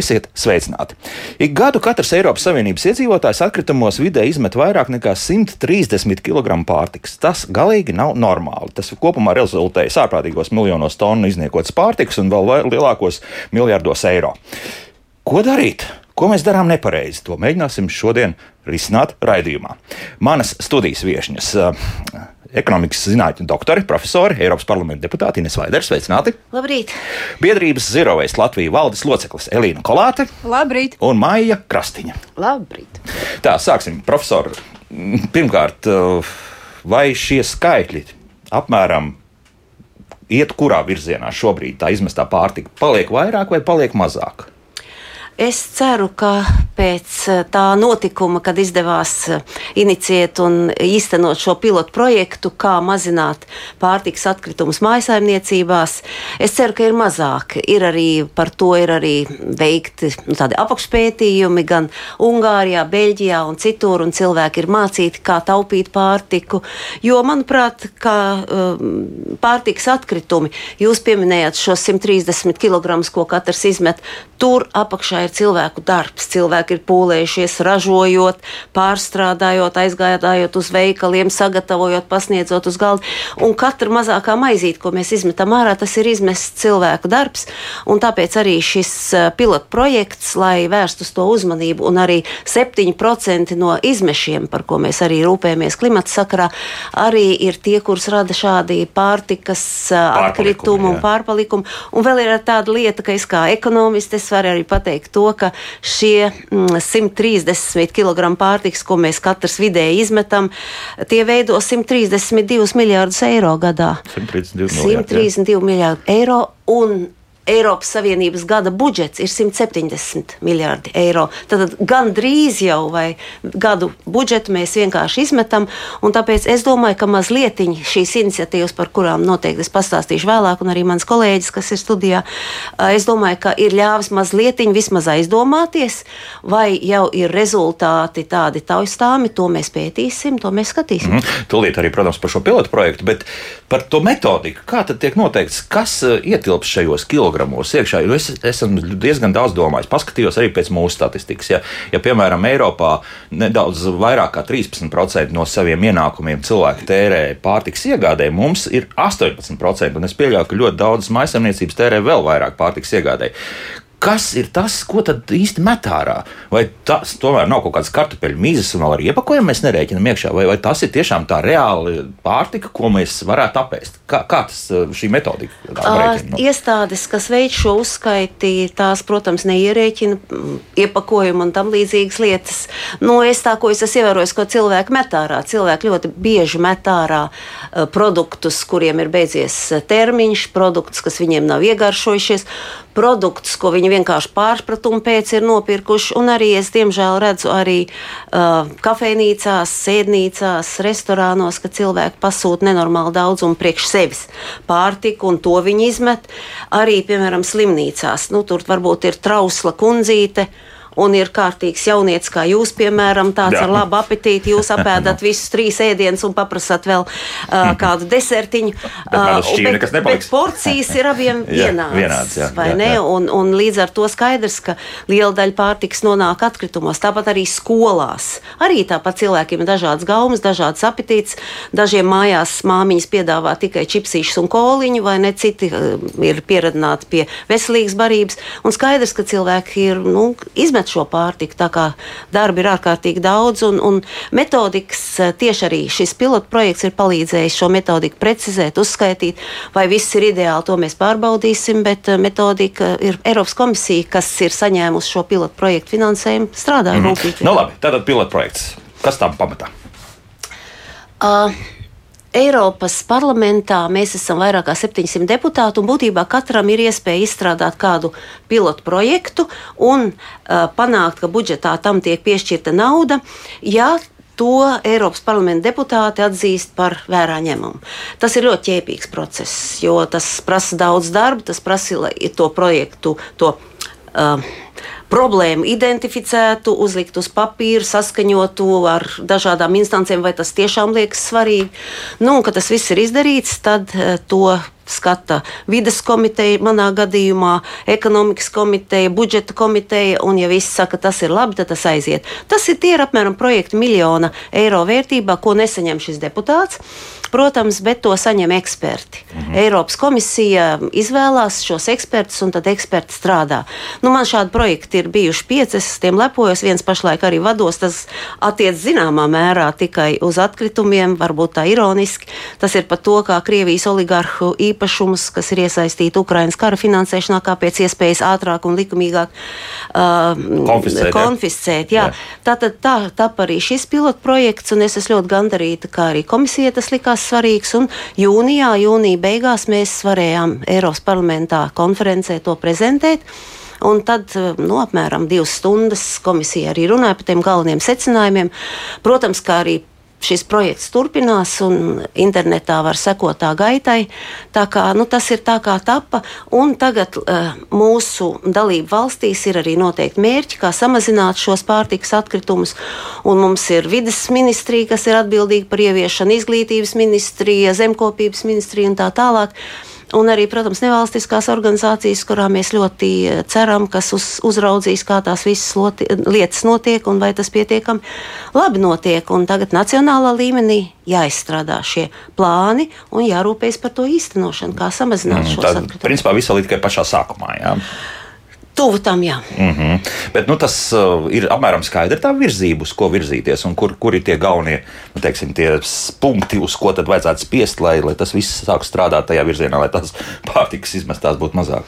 Esiet sveicināti! Ik gadu katrs Eiropas Savienības iedzīvotājs atkritumos vidē izmet vairāk nekā 130 kg pārtikas. Tas galīgi nav normāli. Tas kopumā rezultējas ārprātīgos miljonos tonu izniekotas pārtikas un vēl lielākos miljardos eiro. Ko darīt? Ko mēs darām nepareizi? To mēģināsim šodien risināt raidījumā. Manas studijas viesņas ekonomikas zinātņu doktori, profesori, Eiropas parlamenta deputāti Ines Vaiders, sveicināti! Labrīt! Biedrības Zero Waste Latvijas valdes loceklis Elīna Kolāte Labrīt! un Maija Krastiņa. Labrīt! Tā, sāksim, profesori. Pirmkārt, vai šie skaitļi apmēram iet kurā virzienā šobrīd tā izmestā pārtika? Paliek vairāk vai paliek mazāk? Es ceru, ka pēc eh, tā notikuma, kad izdevās eh, inicijēt un īstenot šo pilotu projektu, kā mazināt pārtiks atkritumus mājsaimniecībās, es ceru, ka ir mazāk. Ir arī par to ir arī veikti nu, tādi apakšpētījumi gan Ungārijā, Beļģijā un citur, un cilvēki ir mācīti, kā taupīt pārtiku. Jo, manuprāt, kā um, pārtiks atkritumi, jūs pieminējāt šos 130 kg, ko katrs izmet, tur apakšā ir ir cilvēku darbs. Cilvēki ir pūlējušies, ražojot, pārstrādājot, aizgājot uz veikaliem, sagatavojot, pasniedzot uz galda. Un katra mazākā maizīte, ko mēs izmetam ārā, tas ir izmests cilvēku darbs. Tāpēc arī šis eh, pilotu projekts, lai vērstu uz to uzmanību, un arī 7% no izmešiem, par ko mēs arī rūpējamies klimata sakarā, arī ir tie, kurus rada šādi pārtikas eh, atkritumi un pārpalikumi. Un vēl ir tāda lieta, ka es kā ekonomists varu arī pateikt to, to, ka šie 130 mm, kg pārtiks, ko mēs katrs vidēji izmetam, tie veido 132 miljārdus eiro gadā. 132 miljārdi, miljārdi eiro. Un Eiropas Savienības gada budžets ir 170 miljardi eiro. Tad gan drīz jau vai gadu budžetu mēs vienkārši izmetam, tāpēc es domāju, ka mazliet šīs iniciatīvas, par kurām noteikti es pastāstīšu vēlāk, un arī mans kolēģis, kas ir studijā, es domāju, ka ir ļāvis mazliet vismaz aizdomāties, vai jau ir rezultāti tādi taustāmi, to mēs pētīsim, to mēs skatīsim. Mm. Tūlīt arī, protams, par šo pilotu projektu, bet par to metodiku, kā tad tiek noteikts, kas ietilps šajos kilogramos iekšā. Es esmu diezgan daudz domājis. Paskatījos arī pēc mūsu statistikas. Ja, ja piemēram, Eiropā nedaudz vairāk kā 13% no saviem ienākumiem cilvēki tērē pārtiks iegādē, mums ir 18%. Un es pieļauju, ka ļoti daudzas maisaimniecības tērē vēl vairāk pārtiks iegādē kas ir tas, ko tad īsti met ārā? Vai tas tomēr nav kaut kāds kartupeļu mīzes un vēl ar iepakojumu mēs nerēķinām iekšā, vai, vai tas ir tiešām tā reāli pārtika, ko mēs varētu apēst? Kā, kā tas šī metodika? Uh, iestādes, kas veic šo uzskaiti, tās, protams, neierēķina mm, iepakojumu un tam līdzīgas lietas. Nu, es tā, ko es esmu ievērojis, ko cilvēki met ārā. Cilvēki ļoti bieži met ārā uh, produktus, kuriem ir beidzies termiņš, produktus, kas viņiem nav iegaršojušies produktus, ko viņi vienkārši pārpratumu pēc ir nopirkuši. Un arī es, diemžēl, redzu arī uh, kafejnīcās, sēdnīcās, restorānos, ka cilvēki pasūta nenormāli daudzumu priekš sevis pārtiku, un to viņi izmet. Arī, piemēram, slimnīcās. Nu, tur varbūt ir trausla kundzīte un ir kārtīgs jaunietis, kā jūs, piemēram, tāds Jā. ar labu apetīti, jūs apēdat visus trīs ēdienus un paprasat vēl uh, kādu desertiņu. Uh, bet, bet, bet porcijas ir abiem vienādas. vienāds, jā, jā, ne? Jā. Un, un līdz ar to skaidrs, ka liela daļa pārtiks nonāk atkritumos. Tāpat arī skolās. Arī tāpat cilvēkiem ir dažādas gaumas, dažādas apetītes. Dažiem mājās māmiņas piedāvā tikai čipsīšus un koliņu, vai ne citi uh, ir pieradināti pie veselīgas barības. Un skaidrs, ka cilvēki ir nu, izmēģinājuši izmet šo pārtiku. Tā kā darba ir ārkārtīgi daudz, un, un metodikas eh, tieši arī šis pilotu projekts ir palīdzējis šo metodiku precizēt, uzskaitīt, vai viss ir ideāli, to mēs pārbaudīsim, bet eh, metodika ir Eiropas komisija, kas ir saņēmusi šo pilotu projektu finansējumu, strādāja mm. rūpīgi. Nu labi, tātad pilotu projekts. Kas tam pamatā? Uh, Eiropas parlamentā mēs esam vairāk kā 700 deputāti, un būtībā katram ir iespēja izstrādāt kādu pilotu projektu un uh, panākt, ka budžetā tam tiek piešķirta nauda. Ja to Eiropas parlamenta deputāti atzīst par vērā ņemamu. Tas ir ļoti ķēpīgs process, jo tas prasa daudz darba, tas prasa, to projektu, to uh, problēmu identificētu, uzlikt uz papīra, saskaņotu ar dažādām instancēm, vai tas tiešām liekas svarīgi. Nu, un, kad tas viss ir izdarīts, tad uh, to skata vides komiteja, manā gadījumā ekonomikas komiteja, budžeta komiteja, un ja viss saka, tas ir labi, tad tas aiziet. Tas ir tie ir apmēram projekti miljona eiro vērtībā, ko nesaņem šis deputāts protams, bet to saņem eksperti. Mhm. Eiropas komisija izvēlās šos ekspertus, un tad eksperti strādā. Nu, man šādi projekti ir bijuši pieci, es tiem lepojos, viens pašlaik arī vados. Tas attiec zināmā mērā tikai uz atkritumiem, varbūt tā ironiski. Tas ir par to, kā Krievijas oligarhu īpašums, kas ir iesaistīti Ukrainas kara finansēšanā, kā pēc iespējas ātrāk un likumīgāk uh, konfiscēt. konfiscēt jā. Jā. Tātad tā, tā arī šis pilotprojekts, un es esmu ļoti gandarīta, kā arī komisija tas likās likās svarīgs. Jūnijā, jūnija beigās mēs varējām Eiropas parlamentā konferencē to prezentēt. Un tad, nu, apmēram divas stundas komisija arī runāja par tiem galvenajiem secinājumiem. Protams, kā arī šis projekts turpinās, un internetā var sekot tā gaitai. Tā kā, nu, tas ir tā kā tapa, un tagad uh, mūsu dalību valstīs ir arī noteikti mērķi, kā samazināt šos pārtikas atkritumus. Un mums ir vidas ministrija, kas ir atbildīga par ieviešanu, izglītības ministrija, zemkopības ministrija un tā tālāk. Un arī, protams, nevalstiskās organizācijas, kurām mēs ļoti eh, ceram, kas uz, uzraudzīs, kā tās visas loti, lietas notiek un vai tas pietiekami labi notiek. Un tagad nacionālā līmenī jāizstrādā šie plāni un jārūpējas par to īstenošanu, kā samazināt mm, šo saturu. Principā viss ir tikai pašā sākumā. Jā. Tuvu tam, jā. Mm -hmm. Bet nu, tas uh, ir apmēram skaidrs, tā virzība, uz ko virzīties, un kur, kur ir tie galvenie nu, teiksim, tie punkti, uz ko tad vajadzētu spiest, lai, lai tas viss sāk strādāt tajā virzienā, lai tās pārtikas izmestās būtu mazāk.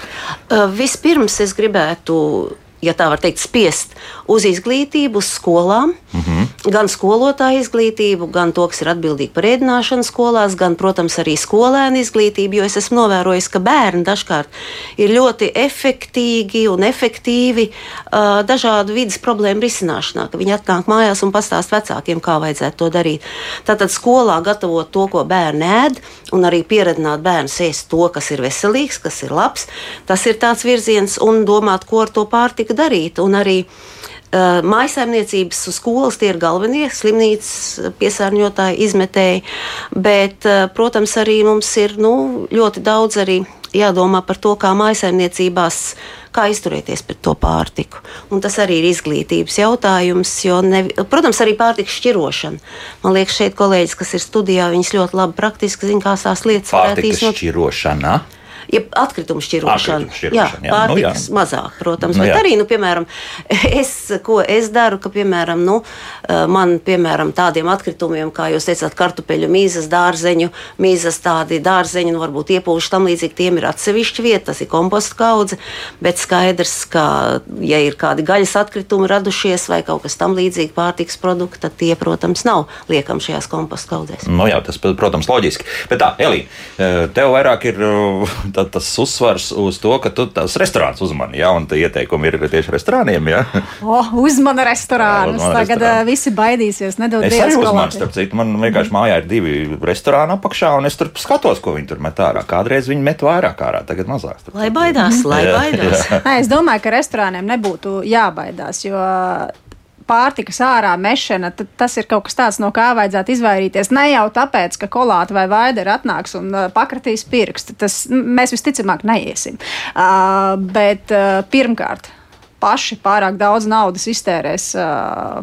Uh, vispirms es gribētu ja tā var teikt, spiest uz izglītību, uz skolām, mm -hmm. gan skolotāju izglītību, gan to, kas ir atbildīgi par ēdināšanu skolās, gan, protams, arī skolēnu izglītību, jo es esmu novērojis, ka bērni dažkārt ir ļoti efektīgi un efektīvi uh, dažādu vidas problēmu risināšanā, viņi atnāk mājās un pastāst vecākiem, kā vajadzētu to darīt. Tātad skolā gatavot to, ko bērni ēd, un arī pieredzināt bērnus ēst to, kas ir veselīgs, kas ir labs, tas ir tāds virziens, un domāt, ko ar to pārtiku vajag darīt. Un arī uh, mājsaimniecības skolas tie ir galvenie slimnīcas piesārņotāji, izmetēji. Bet, uh, protams, arī mums ir nu, ļoti daudz arī jādomā par to, kā mājsaimniecībās, kā izturēties pret to pārtiku. Un tas arī ir izglītības jautājums, jo, ne, protams, arī pārtikas šķirošana. Man liekas, šeit kolēģis, kas ir studijā, viņas ļoti labi praktiski zina, kā tās lietas varētu īstenot. Pārtikas šķirošana ja atkritumu šķirošana. Jā, jā, pārtiks nu, jā. mazāk, protams. Nu, bet jā. arī, nu, piemēram, es, ko es daru, ka, piemēram, nu, eh, man, piemēram, tādiem atkritumiem, kā jūs teicāt, kartupeļu mīzes, dārzeņu mīzes, tādi dārzeņi, nu, varbūt iepūši tam līdzīgi, tiem ir atsevišķa vieta, tas ir komposta kaudze, bet skaidrs, ka, ja ir kādi gaļas atkritumi radušies vai kaut kas tam līdzīgi pārtiks produkti, tad tie, protams, nav liekam šajās komposta kaudzēs. Nu, jā, tas, protams, loģiski. Bet tā, Elī, eh, tev vairāk ir tā, tas uzsvars uz to, ka tu tās restorāns uzmani, ja, un ieteikumi ir tieši restorāniem. Ja. Oh, uzmana restorānus. Uzmana Tagad restorānu. visi baidīsies. Nedod es arī uzmanu, starp citu, man vienkārši mājā ir divi restorāni apakšā, un es tur skatos, ko viņi tur met ārā. Kādreiz viņi met vairāk ārā, tagad mazāk. Lai baidās, lai baidās. Nē, es domāju, ka restorāniem nebūtu jābaidās, jo pārtikas ārā mešana, tad tas ir kaut kas tāds, no kā vajadzētu izvairīties. Ne jau tāpēc, ka kolāte vai vaidera atnāks un uh, pakratīs pirkstu. Tas mēs visticamāk neiesim. Uh, bet uh, pirmkārt paši pārāk daudz naudas iztērēs uh,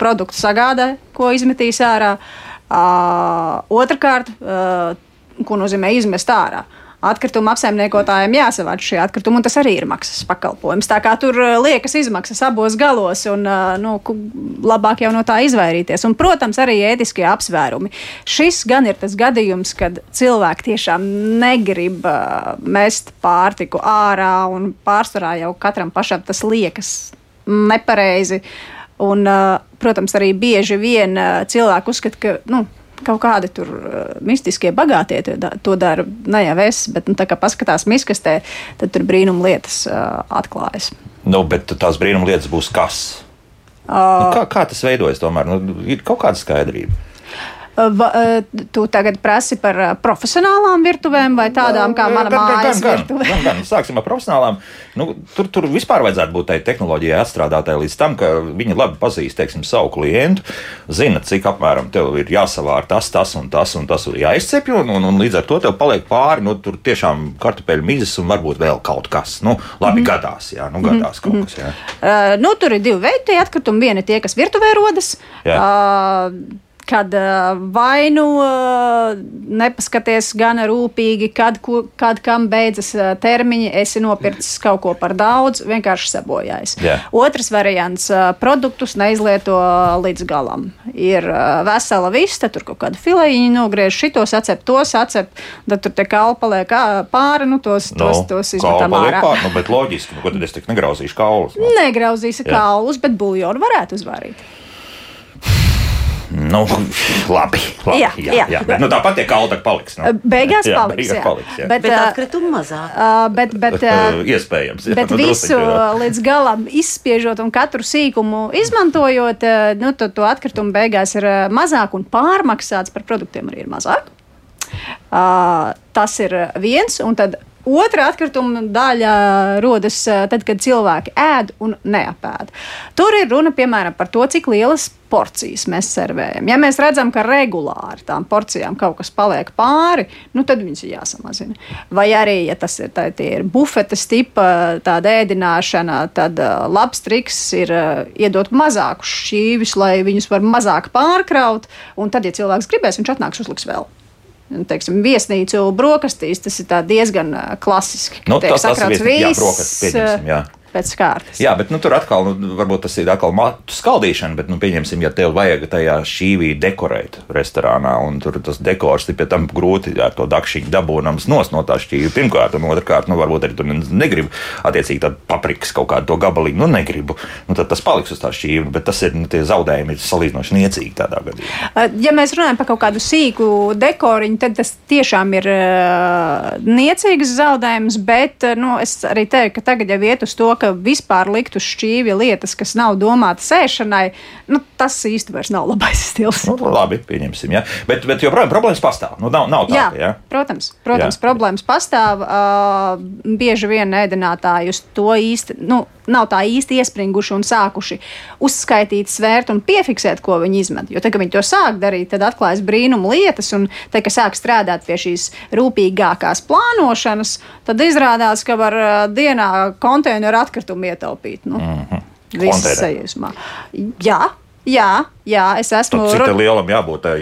produktu sagādē, ko izmetīs ārā. Uh, Otrakārt, uh, ko nozīmē izmest ārā. Uh, atkrituma apsaimniekotājiem jāsavāc šie atkritumi, un tas arī ir maksas pakalpojums. Tā kā tur uh, liekas izmaksas abos galos, un uh, nu, labāk jau no tā izvairīties. Un, protams, arī ētiskie apsvērumi. Šis gan ir tas gadījums, kad cilvēki tiešām negrib uh, mest pārtiku ārā, un pārsvarā jau katram pašam tas liekas nepareizi. Un, protams, arī bieži vien cilvēki uzskata, ka nu, kaut kādi tur uh, mistiskie bagātie to dara. Ne jau es, bet nu, tā kā paskatās miskastē, tad tur brīnum lietas uh, atklājas. Nu, bet tās brīnum lietas būs kas? Uh, nu, kā, kā tas veidojas tomēr? Nu, ir kaut kāda skaidrība. Va, uh, tu tagad prasi par uh, profesionālām virtuvēm vai tādām kā mana Gan, mājas gan, virtuve? gan, gan. Sāksim ar profesionālām. Nu, tur, tur vispār vajadzētu būt tai tehnoloģijai atstrādātai līdz tam, ka viņi labi pazīst teiksim, savu klientu, zina, cik apmēram tev ir jāsavār tas, tas un tas un tas un jāizcepj, un, un, un līdz ar to tev paliek pāri, nu, tur tiešām kartupeļu mizas un varbūt vēl kaut kas. Nu, labi, mm -hmm. gadās, jā, nu, gadās kaut kas, jā. Uh, nu, tur ir divi veidi atkritumi. Viena ir tie, kas virtuvē rodas. Jā. Uh, kad uh, vai nu uh, nepaskaties gana rūpīgi, kad, ku, kad kam beidzas uh, termiņi, esi nopircis kaut ko par daudz, vienkārši sabojājis. Jā. Otrs variants produktus neizlieto līdz galam. Ir vesela vista, tur kaut kāda filējiņa nogriež, šitos acep, tos acep, tad tur te kalpa paliek ā, pāri, nu tos, tos, tos izmetam ārā. pār, nu, bet loģiski, nu, ko tad es tik negrauzīšu kaulus. Nu. Negrauzīsi Jā. kaulus, bet buļļonu varētu uzvārīt. Nu, labi, labi, Jā, jā, jā, jā. Bet, nu, tāpat tie kauli tak paliks. Nu. Beigās Jā, paliks. beigās jā. paliks, jā. Bet, Bet atkritumu mazāk. ā, bet, bet, ā, Iespējams. jā, Bet nu, visu drusciņu, jā. līdz galam izspiežot un katru sīkumu izmantojot, nu, tad to atkritumu beigās ir mazāk un pārmaksāts par produktiem arī ir mazāk. Uh, tas ir viens, un tad otra atkrituma daļa rodas ā, tad, kad cilvēki ēd un neapēd. Tur ir runa piemēram par to, cik lielas porcijas mēs servējam. Ja mēs redzam, ka regulāri tām porcijām kaut kas paliek pāri, nu tad viņas ir jāsamazina. Vai arī, ja tas ir, tā, ir bufetes tipa tāda ēdināšana, tad uh, labs triks ir uh, iedot mazākus šķīvis, lai viņus var mazāk pārkraut, un tad, ja cilvēks gribēs, viņš atnāks uzliks vēl. Teiksim, viesnīcu brokastīs tas ir tā diezgan klasiski. Nu, tiek tas- tas sakrauts viesnī- jā, brokastis, jā. Pēc kārtas. Jā, bet nu, tur atkal, nu, varbūt tas ir atkal matu skaldīšana, bet, nu, pieņemsim, ja tev vajag tajā šīvī dekorēt restorānā, un tur tas dekors ir pie tam grūti ar to dakšiņu dabūnams nos no tā šķīvi. Pirmkārt, un otrkārt, nu, varbūt arī tur negribu attiecīgi tādu paprikas kaut kādu to gabaliņu, nu, negribu. Nu, tad tas paliks uz tā šķīvi, bet tas ir, nu, tie zaudējumi ir salīdzinoši niecīgi tādā gadījumā. Ja mēs runājam par kaut kādu sīku dekoriņu, tad tas tiešām ir uh, niecīgs zaudējums. Bet nu, es arī teiktu, ka tagad jau iet uz to, ka vispār likt uz šķīvja lietas, kas nav domātas ēšanai, nu, tas īsti vairs nav labais stils. Nu, labi, pieņemsim, jā. Bet, bet joprojām problēmas pastāv. Nu, nav, nav tā, Jā, jā. protams, protams Jā. problēmas pastāv. Uh, bieži vien ēdinātāji uz to īsti nu, nav tā īsti iespringuši un sākuši uzskaitīt, svērt un piefiksēt, ko viņi izmet. Jo, tad, kad viņi to sāk darīt, tad atklājas brīnuma lietas, un tad, kad sāk strādāt pie šīs rūpīgākās plānošanas, tad izrādās, ka var dienā konteineru atkritumu ietaupīt. Nu, mm -hmm. Viss sajūsmā. Jā, jā, jā, es esmu. Tad, cik lielam jābūt tai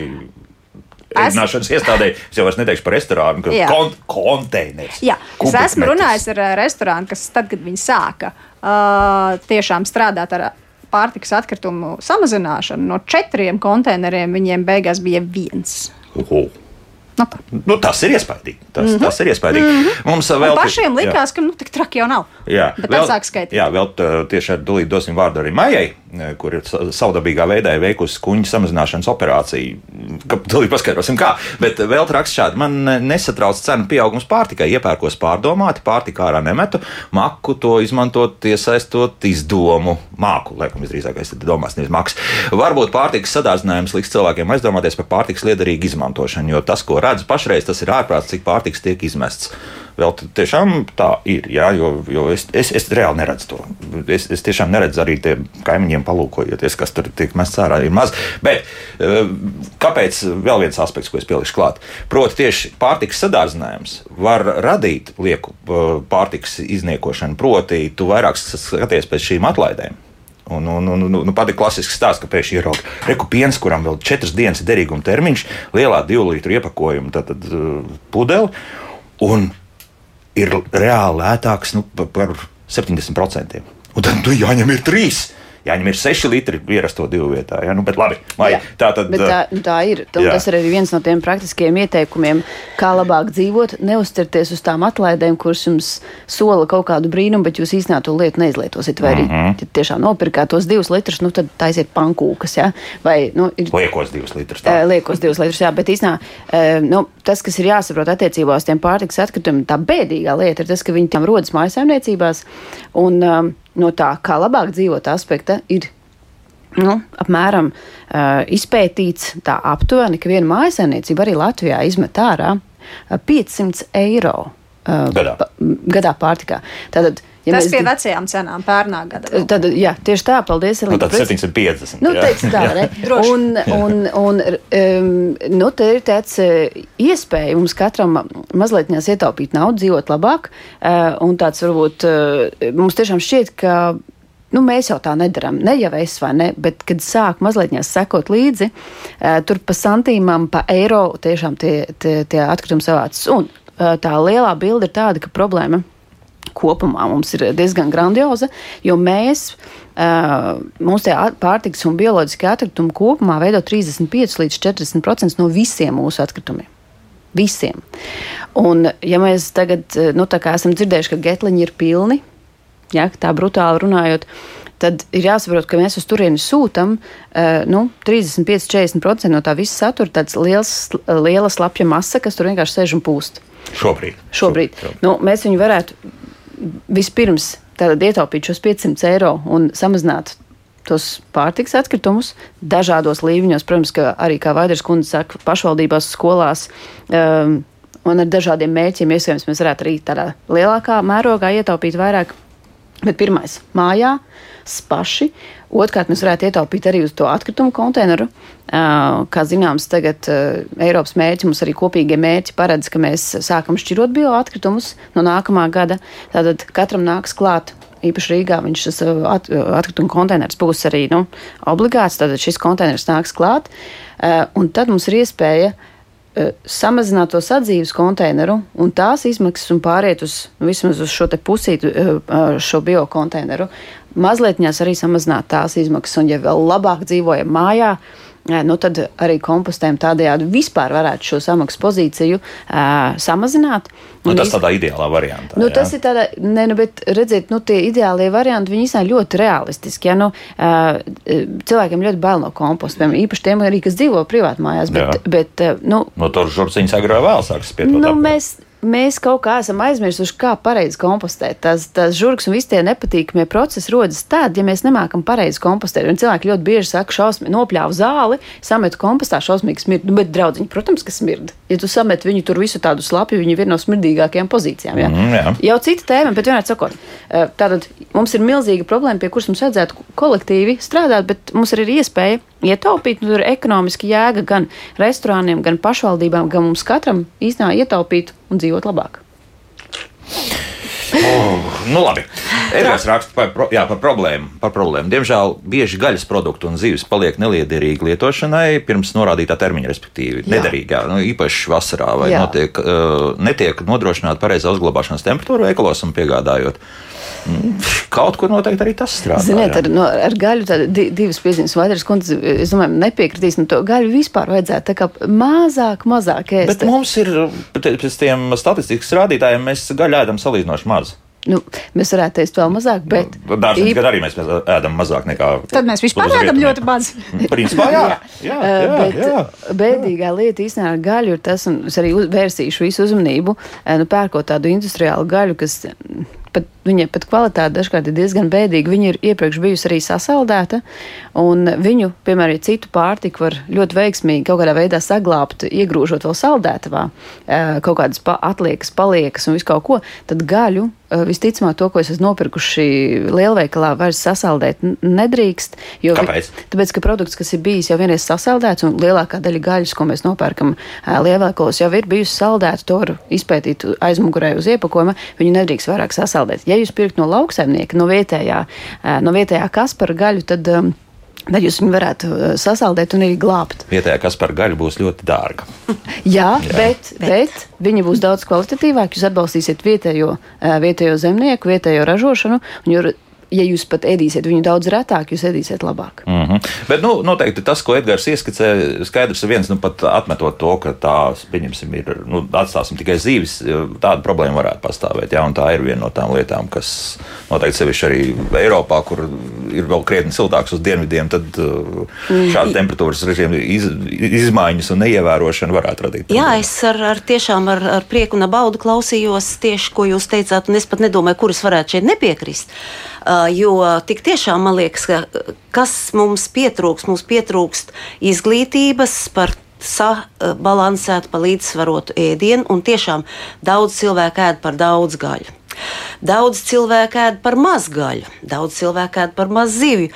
Es- ēdināšanas iestādē? Es jau neteikšu par restorānu, ka Jā. kon konteiners. Jā, es esmu runājis ar ā, restorānu, kas tad, kad viņi sāka uh, tiešām strādāt ar pārtikas atkritumu samazināšanu, no četriem konteineriem viņiem beigās bija viens. Uhu. Nu, tā. Nu, tas ir iespaidīgi. Tas, mm -hmm. tas ir iespaidīgi. Mm -hmm. Mums Un vēl pašiem likās, ka nu, tik traki jau nav. Jā, Bet tad sāk skaitīt. Jā, vēl tā, tieši ar dulīt dosim vārdu arī Maijai, kur ir sa- savdabīgā veidā veikusi kuņģa samazināšanas operāciju. Dulīt paskaidrosim, kā. Bet vēl raksts šādi. Man nesatrauc cenu pieaugums pārtikai. Iepērkos pārdomāti, pārtika ārā nemetu, maku to izmantot, iesaistot izdomu. Māku, laikam, visdrīzākais ir domās, nevis maks. Varbūt pārtikas sadārdzinājums liks cilvēkiem aizdomāties par pārtikas liederīgu izmantošanu, jo tas, ko redz pašreiz, tas ir ārprāts, cik pārtikas tiek izmests. Vēl tiešām tā ir, jā, jo, jo es, es, es reāli neredzu to. Es, es tiešām neredzu arī tie kaimiņiem palūkojoties, kas tur tiek mests ārā, ir maz. Bet eh, kāpēc vēl viens aspekts, ko es pielikšu klāt? Proti, tieši pārtikas sadārdzinājums var radīt lieku eh, pārtikas izniekošanu. Proti, tu vairāk skaties pēc šīm atlaidēm. Un, un, un, un, un pat ir klasisks stāsts, ka pēkšņi ir reku piens, kuram vēl četras dienas derīguma termiņš, lielā divu litru iepakojuma tad, tad, uh, pudeli. Un ir reāli lētāks nu, par, par 70%. Un tad nu, jāņem ir trīs. Jāņem ir 6 litri ierasto divu vietā. Ja? Nu, bet labi, vai, Jā, tā tad. Bet tā, nu, tā ir. Jā. tas ir arī viens no tiem praktiskiem ieteikumiem, kā labāk dzīvot. Neuzturieties uz tām atlaidēm, kuras jums sola kaut kādu brīnumu, bet jūs īstenībā to lietu neizlietosiet. Vai arī mm. -hmm. ja tiešām nopirkāt tos divus litrus, nu, tad taisiet pankūkas. Ja? Vai, nu, ir, Liekos divus litrus. Eh, tā. Liekos divus litrus, jā, bet īstenībā eh, nu, tas, kas ir jāsaprot attiecībā uz tiem pārtikas atkritumiem, tā bēdīgā lieta ir tas, ka viņi tam rodas mājsaimniecībās. Un um, no tā, kā labāk dzīvot aspekta, ir nu, apmēram uh, izpētīts tā aptuveni, ka viena mājasēmniecība arī Latvijā izmet ārā uh, 500 eiro uh, Gadā. gadā pārtikā. Tātad, Ja Tas mēs pie vecajām cenām pērnā gada. Tad, jā, tieši tā, paldies. Nu, tad par- 750. Nu, teicu tā, ne? Droši. un, un, un um, nu, te ir tāds uh, iespēja mums katram mazliet ietaupīt naudu, dzīvot labāk, uh, un tāds varbūt uh, mums tiešām šķiet, ka nu, mēs jau tā nedarām, ne jau es vai ne, bet kad sāk mazliet sekot līdzi, tur pa santīmam, pa eiro tiešām tie, tie, tie atkritumi savācas. Un tā lielā bilde ir tāda, ka problēma kopumā mums ir diezgan grandioza, jo mēs, uh, at- pārtiks un bioloģiskie atkritumi kopumā veido 35 līdz 40% no visiem mūsu atkritumiem. Visiem. Un, ja mēs tagad, nu, esam dzirdējuši, ka getliņi ir pilni, ja, tā brutāli runājot, tad ir jāsaprot, ka mēs uz turieni sūtām nu, 35-40% no tā visa satura, tāds liels, liela slapja masa, kas tur vienkārši sēž un pūst. Šobrīd. Šobrīd. Nu, mēs viņu varētu vispirms tātad, ietaupīt šos 500 eiro un samazināt tos pārtiks atkritumus dažādos līmeņos. Protams, ka arī, kā Vaiders kundze saka, pašvaldībās, skolās. Um, Un ar dažādiem mērķiem iespējams mēs varētu arī tādā lielākā mērogā ietaupīt vairāk. Bet pirmais - mājā, paši. Otrkārt, mēs varētu ietaupīt arī uz to atkritumu konteineru. Kā zināms, tagad Eiropas mērķi, mums arī kopīgie mērķi paredz, ka mēs sākam šķirot bioatkritumus no nākamā gada. Tātad katram nāks klāt. Īpaši Rīgā viņš uh, at, atkrituma konteiners būs arī nu, obligāts. Tad šis konteiners nāks klāt. Un tad mums ir iespēja samazināt to sadzīves konteineru un tās izmaksas un pāriet uz vismaz uz šo pusītu, šo biokonteineru. Mazliet arī samazināt tās izmaksas, un ja vēl labāk dzīvojam mājā, uh, nu tad arī kompostējam tādējādi vispār varētu šo samaksu pozīciju uh, samazināt. Nu, tas iz- tādā ideālā variantā. Nu, jā. tas ir tāds, ne, nu, bet redziet, nu, tie ideālie varianti, viņi īstenībā ļoti realistiski. Ja, nu, uh, cilvēkiem ļoti bail no komposta, piemēram, īpaši tiem arī, kas dzīvo privāti mājās. Bet, Jā. bet, uh, nu, No tur žurciņas agrāk vēl sāks pietot. nu, mēs, mēs kaut kā esam aizmirsuši, kā pareizi kompostēt. Tas, tas žurks un visi tie nepatīkamie procesi rodas tad, ja mēs nemākam pareizi kompostēt. Un cilvēki ļoti bieži saka, šausmīgi, nopļāvu zāli, sametu kompostā, šausmīgi smird. Nu, bet, draudziņi, protams, ka smird. Ja tu samet viņu tur visu tādu slapju, viņi ir viena no smirdīgākajām pozīcijām. Ja? Mhm, jā. Jau cita tēma, bet vienmēr sakot, eh, tātad mums ir milzīga problēma, pie kuras mums vajadzētu kolektīvi strādāt, bet mums ir iespēja ietaupīt. Nu, tur ir ekonomiski jēga gan restorāniem, gan pašvaldībām, gan mums katram īstenībā ietaupīt un dzīvot labāk. Nu, labi. Edgars raksta par, pro- jā, par, problēmu, par problēmu. Diemžēl bieži gaļas produktu un zivis paliek neliederīgi lietošanai pirms norādītā termiņa, respektīvi Jā. nederīgā. Nu, īpaši vasarā, vai Jā. notiek, uh, netiek nodrošināta pareizā uzglabāšanas temperatūra veikalos un piegādājot. Mm, Kaut kur noteikti arī tas strādā. Ziniet, ar, no, ar gaļu tāda di, divas piezīmes. Vaidars kundze, es domāju, nepiekritīs. Nu, to gaļu vispār vajadzētu tā kā mazāk, mazāk ēst. Bet mums ir pēc tiem statistikas rādītājiem, mēs gaļu ēdam salīdzinoši maz. Nu, mēs varētu ēst vēl mazāk, bet Dārziņš īp- gadu arī mēs ēdam mazāk nekā. Tad mēs vispār ēdam ļoti maz. Principā, jā. jā, Eh, jā, bet jā. bēdīgā lieta īstenībā ar gaļu ir tas, un es arī vērsīšu visu uzmanību, eh, nu, pērkot tādu industriālu gaļu, kas mm, pat, viņai pat kvalitāte dažkārt ir diezgan bēdīga. Viņa ir iepriekš bijusi arī sasaldēta, un viņu, piemēram, ja citu pārtiku var ļoti veiksmīgi kaut kādā veidā saglabāt, iegrūžot vēl saldētavā, eh, kaut kādas pa atliekas, paliekas un visu kaut ko, tad gaļu. eh, Visticamāk, to, ko es esmu nopirkuši lielveikalā, vairs sasaldēt nedrīkst. jo Kāpēc? Tāpēc, ka produkts, kas ir bijis jau vienreiz sasaldēts, un lielākā daļa gaļas, ko mēs nopērkam ā, lielveikalos, jau ir bijusi saldēta, to var izpētīt aizmugurē uz iepakojuma. Viņu nedrīkst vairāk sasaldēt. Ja jūs pirkt no lauksaimnieka, no vietējā, no vietējā kaspara gaļu, tad, tad jūs viņu varētu sasaldēt un arī glābt. Vietējā kas par gaļu būs ļoti dārga. Jā, Jā. Bet, bet viņi būs daudz kvalitatīvāki. Jūs atbalstīsiet vietējo, vietējo zemnieku, vietējo ražošanu. un jū- Ja jūs pat ēdīsiet viņu daudz retāk, jūs ēdīsiet labāk. Mm -hmm. Bet nu, noteikti tas, ko Edgars ieskicē, skaidrs ir viens, nu, pat atmetot to, ka tā, pieņemsim, ir, nu, atstāsim tikai zīves, tāda problēma varētu pastāvēt. Jā, un tā ir viena no tām lietām, kas noteikti sevišķi arī Eiropā, kur ir vēl krietni siltāks uz dienvidiem, tad uh, šāda temperatūras režīma iz, izmaiņas un neievērošana varētu radīt. Jā, problēmas. es ar, ar tiešām ar, ar prieku un baudu klausījos tieši, ko jūs teicāt, un es pat nedomāju, kuras varētu šeit nepiekrist. Uh, Jo tik tiešām man liekas, ka kas mums pietrūkst, mums pietrūkst izglītības par sabalansētu, pa līdzsvarotu ēdienu, un tiešām daudz cilvēku ēd par daudz gaļu. Daudz cilvēku ēd par maz gaļu, daudz cilvēku ēd par maz zivju.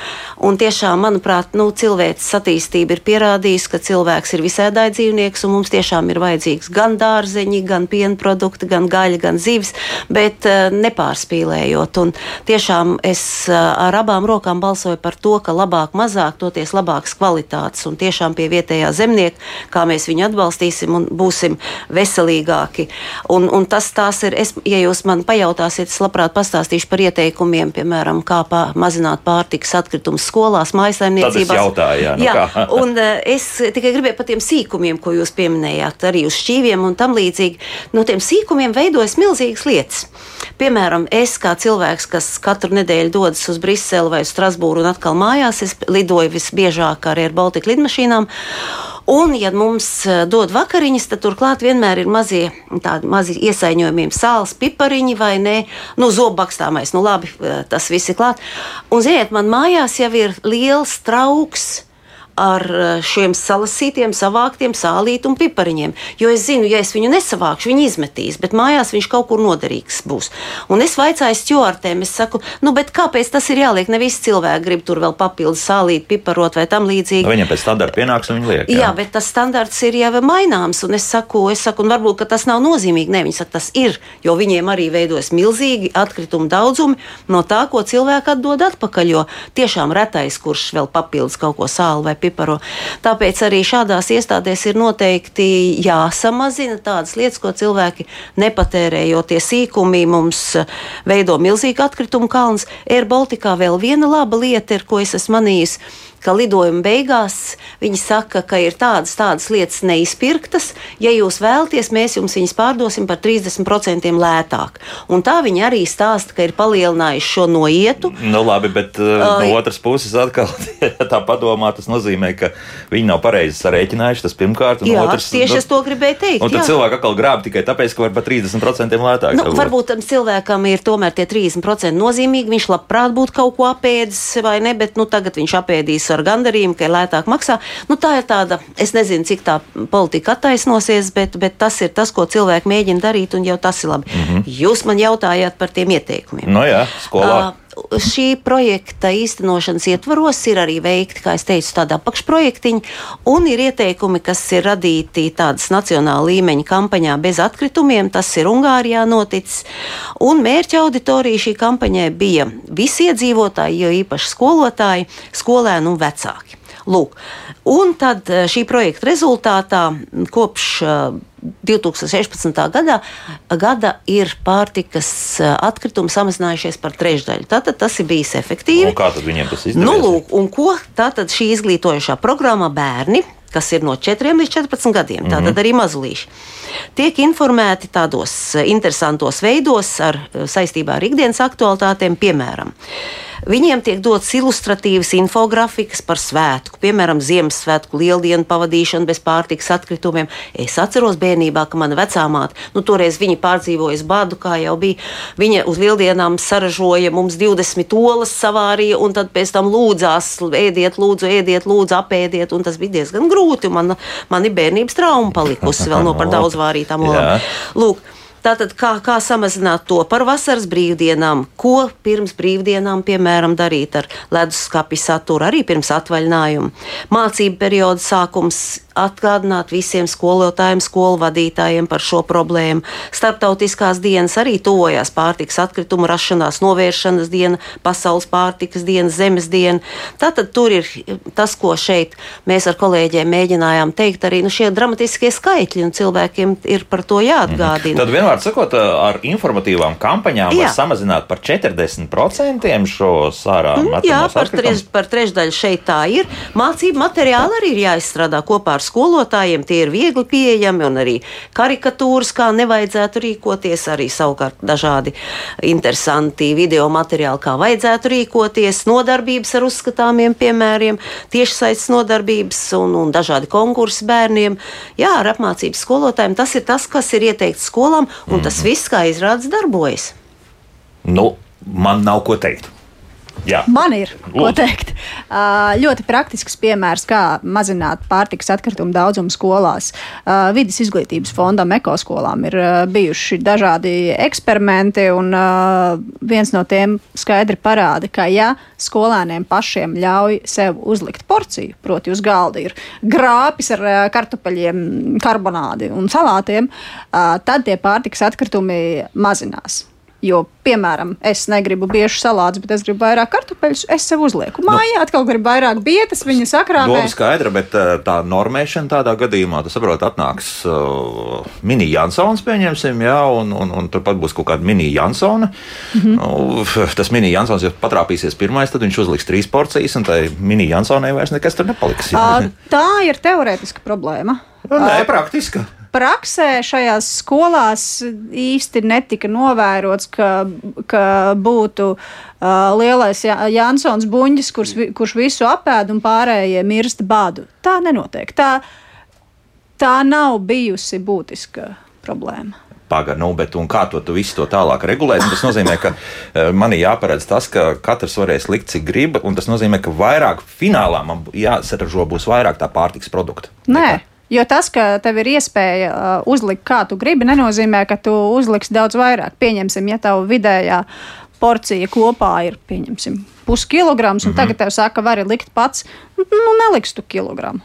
Un tiešām, manuprāt, nu, cilvēces attīstība ir pierādījusi, ka cilvēks ir visēdāji dzīvnieks, un mums tiešām ir vajadzīgs gan dārzeņi, gan piena produkti, gan gaļa, gan zivs, bet uh, nepārspīlējot. Un tiešām es uh, ar abām rokām balsoju par to, ka labāk mazāk, toties labākas kvalitātes, un tiešām pie vietējā zemnieka, kā mēs viņu atbalstīsim un būsim veselīgāki. Un, un tas tās ir, es, ja jūs man pajautāsiet, es labprāt pastāstīšu par ieteikumiem, piemēram, kā pā, mazināt pārtikas atkritumus skolās, mājasaimniecībās. Jautāju, jā, nu jā kā? un uh, es tikai gribēju par tiem sīkumiem, ko jūs pieminējāt, arī uz šķīviem un tam līdzīgi. No tiem sīkumiem veidojas milzīgas lietas. Piemēram, es kā cilvēks, kas katru nedēļu dodas uz Briseli vai Strasbūru un atkal mājās, es lidoju visbiežāk ar Air Baltica lidmašīnām. Un, ja mums eh, dod vakariņas, tad turklāt vienmēr ir mazie, tādi mazi iesaiņojumi, sāls, pipariņi vai ne, nu, zobbakstāmais. Nu, labi, eh, tas viss ir klāt. Un, ziniet, man mājās jau ir liels trauks ar eh, šiem salasītiem, savāktiem sālītiem un pipariņiem. Jo es zinu, ja es viņu nesavākšu, viņi izmetīs, bet mājās viņš kaut kur noderīgs būs. Un es vaicāju stūrtēm, es saku, nu, kāpēc tas ir jāliek? Ne visi cilvēki grib tur vēl papildus sālīt, piparot vai tam līdzīgi. Viņam pēc standarta pienāks un viņi liek. Jā. jā, bet tas standarts ir jau maināms. Un es saku, es saku, un varbūt tas nav nozīmīgi. Nē, viņi saka, tas ir, jo viņiem arī veidojas milzīgi atkritumu daudzumi no tā, ko cilvēki atdod atpakaļ. Jo tiešām retais, kurš vēl papildus kaut ko sāli vai piparo. Tāpēc arī šādās iestādēs ir noteikti jāsamazina tādas lietas, ko cilvēki nepatērē, jo tie sīkumi mums veido milzīgu atkritumu kalnu. Air Baltica vēl viena laba lieta ir, ko es esmu manījis ka lidojuma beigās viņi saka, ka ir tādas, tādas lietas neizpirktas. Ja jūs vēlaties, mēs jums viņas pārdosim par 30% lētāk. Un tā viņi arī stāsta, ka ir palielinājuši šo noietu. Nu, labi, bet uh, no otras puses, atkal, tā padomā, tas nozīmē, ka viņi nav pareizi sarēķinājuši. Tas pirmkārt, un jā, otrs, tieši nu, es to gribēju teikt. Un tad cilvēki atkal grāb tikai tāpēc, ka var par 30% lētāk. Nu, varbūt tam cilvēkam ir tomēr tie 30% nozīmīgi. Viņš labprāt būtu kaut ko apēdis vai ne, bet nu, tagad viņš apēdīs ar gandarījumu, ka ir lētāk maksā. Nu, tā ir tāda, es nezinu, cik tā politika attaisnosies, bet, bet tas ir tas, ko cilvēki mēģina darīt, un jau tas ir labi. Mm -hmm. Jūs man jautājāt par tiem ieteikumiem. No nu jā, skolā. Uh, šī projekta īstenošanas ietvaros ir arī veikti, kā jau teicu, tādi apakšprojektiņi, un ir ieteikumi, kas ir radīti tādas nacionāla līmeņa kampaņā bez atkritumiem. Tas ir Ungārijā noticis. Un mērķa auditorija šī kampaņai bija visi iedzīvotāji, jo īpaši skolotāji, skolēni un vecāki. Lūk, un tad eh, šī projekta rezultātā kopš 2016. Eh, gada, gada ir pārtikas eh, atkritumi samazinājušies par trešdaļu. Tātad tas ir bijis efektīvi. Un kā tad viņiem tas izdevies? Nu, lūk, un ko tātad šī izglītojošā programma bērni kas ir no 4 līdz 14 gadiem, tātad mm -hmm. arī mazulīši, tiek informēti tādos interesantos veidos ar, saistībā ar ikdienas aktualitātēm, piemēram. Viņiem tiek dotas ilustratīvas infografikas par svētku, piemēram, Ziemassvētku lieldienu pavadīšanu bez pārtikas atkritumiem. Es atceros bērnībā, ka mana vecāmāte, nu, toreiz viņa pārdzīvoja badu, kā jau bija. Viņa uz lieldienām saražoja mums 20 olas savārīja, un tad pēc tam lūdzās, ēdiet, lūdzu, ēdiet, lūdzu, apēdiet, un tas bija diezgan grūti. Man, man ir bērnības trauma palikusi vēl no par daudz vārītām olām. Lūk, Tātad, kā, kā samazināt to par vasaras brīvdienām, ko pirms brīvdienām, piemēram, darīt ar leduskapī saturu, arī pirms atvaļinājuma. Mācību perioda sākums atgādināt visiem skolotājiem, skolu vadītājiem par šo problēmu. Startautiskās dienas arī tuvojās pārtikas atkritumu rašanās novēršanas diena, pasaules pārtikas diena, zemes diena. Tātad tur ir tas, ko šeit mēs ar kolēģiem mēģinājām teikt, arī nu, šie dramatiskie skaitļi, un cilvēkiem ir par to jāatgādina. Mhm. Tad vienmēr sakot, ar informatīvām kampaņām jā. var samazināt par 40% šo sārā. Mm, jā, par, treš, par trešdaļu šeit tā ir. Mācību materiāli arī ir jāizstrādā kopā ar skolotājiem tie ir viegli pieejami, un arī karikatūras, kā nevajadzētu rīkoties, arī savukārt dažādi interesanti video materiāli, kā vajadzētu rīkoties, nodarbības ar uzskatāmiem piemēriem, tiešsaistes nodarbības un, un dažādi konkursi bērniem. Jā, ar apmācības skolotājiem tas ir tas, kas ir ieteikts skolām, un mm. tas viss, kā izrādās, darbojas. Nu, man nav ko teikt. Jā. Man ir ko Lūdzu. teikt. Uh, ļoti praktisks piemērs, kā mazināt pārtikas atkritumu daudzumu skolās. Uh, Vides izglītības fondam, ekoskolām ir uh, bijuši dažādi eksperimenti, un viens no tiem skaidri parāda, ka ja skolēniem pašiem ļauj sev uzlikt porciju, proti uz galda ir grāpis ar uh, kartupeļiem, karbonādi un salātiem, tad tie pārtikas atkritumi mazinās. Jo, piemēram, es negribu biežu salātus, bet es gribu vairāk kartupeļus. Es sev uzlieku mājā, atkal gribu vairāk vietas, viņa sakrāmē. Doma skaidra, bet uh, tā normēšana tādā gadījumā, tas saprot, atnāks uh, mini Jansons, pieņemsim, jā, un, un, un turpat būs kaut kāda mini Jansona. Mm. -hmm. nu, tas mini Jansons jau patrāpīsies pirmais, tad viņš uzliks trīs porcijas, un tai mini Jansonai vairs nekas tur nepaliks. Jā. Tā ir teorētiska problēma. Nē, praktiska. Praksē šajās skolās īsti netika novērots, ka, ka būtu uh, lielais Jansons buņģis, kurš, kurš visu apēd un pārējie mirst badu. Tā nenotiek. Tā, tā nav bijusi būtiska problēma. Pagaidām, nu, bet un kā to tu visu to tālāk regulēs? Un Tas nozīmē, ka eh, man ir jāparedz tas, ka katrs varēs likt, cik grib, un tas nozīmē, ka vairāk finālā man jāsaražo būs vairāk tā pārtiks produkta. Nē. Jo tas, ka tev ir iespēja uh, uzlikt, kā tu gribi, nenozīmē, ka tu uzliksi daudz vairāk. Pieņemsim, ja tev vidējā porcija kopā ir pieņemsim, puskilograms, un mm -hmm. tagad tev saka, vari likt pats, nu, neliks tu kilogramu.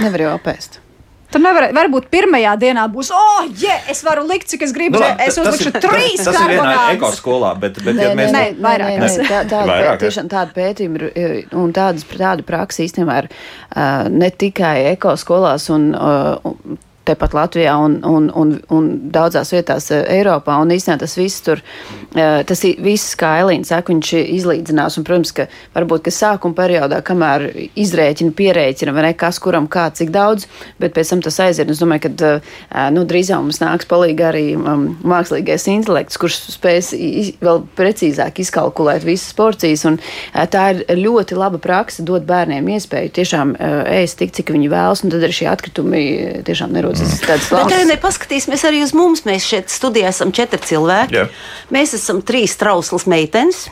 Nevar jau apēst. Tur nevar, varbūt pirmajā dienā būs, oh, yeah, es varu likt, cik es gribu. Nu, labi, es uzlikšu trīs Tas ir vienā karbonādus. ekoskolā, bet, bet Nē, ja mēs nē, vairāk nē, nē, tā, tāda, Vairāk, tiešām tāda pētījuma un tādas, tāda praksa īstenībā ir uh, ne tikai ekoskolās un uh, un tepat Latvijā un, un, un, un daudzās vietās uh, Eiropā. Un īstenībā tas viss tur, uh, tas viss, kā Elīna saka, viņš izlīdzinās. Un, protams, ka varbūt, ka sākuma periodā, kamēr izrēķina, pierēķina, vai ne, kas kuram kā, cik daudz, bet pēc tam tas aiziet. Es domāju, ka uh, nu, drīzāk mums nāks palīgi arī um, mākslīgais intelekts, kurš spēs vēl precīzāk izkalkulēt visas porcijas. Un, tā ir ļoti laba praksa, dot bērniem iespēju tiešām ēst tik, cik viņi vēlas, un tad arī šie atkritumi tiešām nerodas tādas Bet arī valsts. nepaskatīsimies arī uz mums. Mēs šeit studijā esam četri cilvēki. Jā. Mēs esam trīs trauslas meitenes.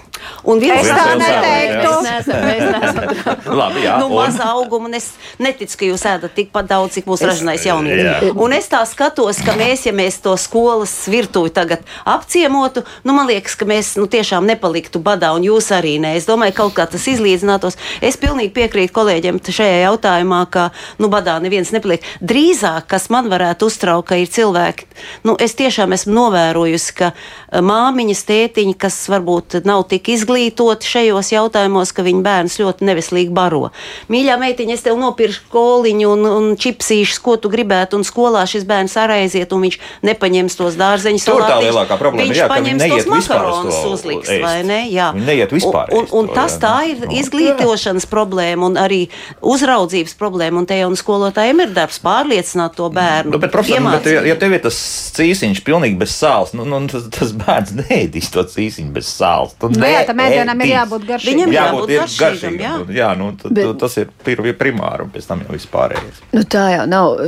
Un viens Es tā vēl neteiktu. Mēs neesam, mēs neesam Labi, jā, nu, auguma, un es neticu, ka jūs ēdat tikpat daudz, cik mūsu ražanais Jā. jaunietis. Un es tā skatos, ka mēs, ja mēs to skolas virtuvi tagad apciemotu, nu, man liekas, ka mēs nu, tiešām nepaliktu badā, un jūs arī nē. Es domāju, ka kaut kā tas izlīdzinātos. Es pilnīgi piekrītu kolēģiem šajā jautājumā, ka nu, badā neviens nepaliek. Drīzāk, kas man varētu uztraukt, ka ir cilvēki, nu, es tiešām esmu novērojusi, ka eh, māmiņas, tētiņi, kas varbūt nav tik izglītoti šajos jautājumos, ka viņu bērns ļoti neveselīgi baro. Mīļā meitiņa, es tev nopirkšu koliņu un, un čipsīšus, ko tu gribētu, un skolā šis bērns arī aiziet, un viņš nepaņems tos dārzeņus. Tur tā lielākā problēma ir, jā, ka viņi paņems neiet tos vispār uz makaronus to uzliks, ēst. vai ne? Jā. Viņi neiet vispār Un, un, un tas jā. tā ir izglītošanas problēma un arī uzraudzības problēma, un te jau un skolotājiem ir darbs pārliecināt to bērnu. Nu, bet, profesor, nu, bet, ja, ja tev ir tas cīsiņš pilnīgi bez sāls, nu, nu, tas, tas bērns neēdīs to cīsiņu bez sāls. Tu Nu jā, tam ēdienam ir jābūt garšīgam. Viņam Jābūt jābūt garšīgam, garšīgam. jā. Jā, nu, tad, Bet- tas ir pir- primāri, un pēc tam jau viss pārējais. Nu, tā jau nav.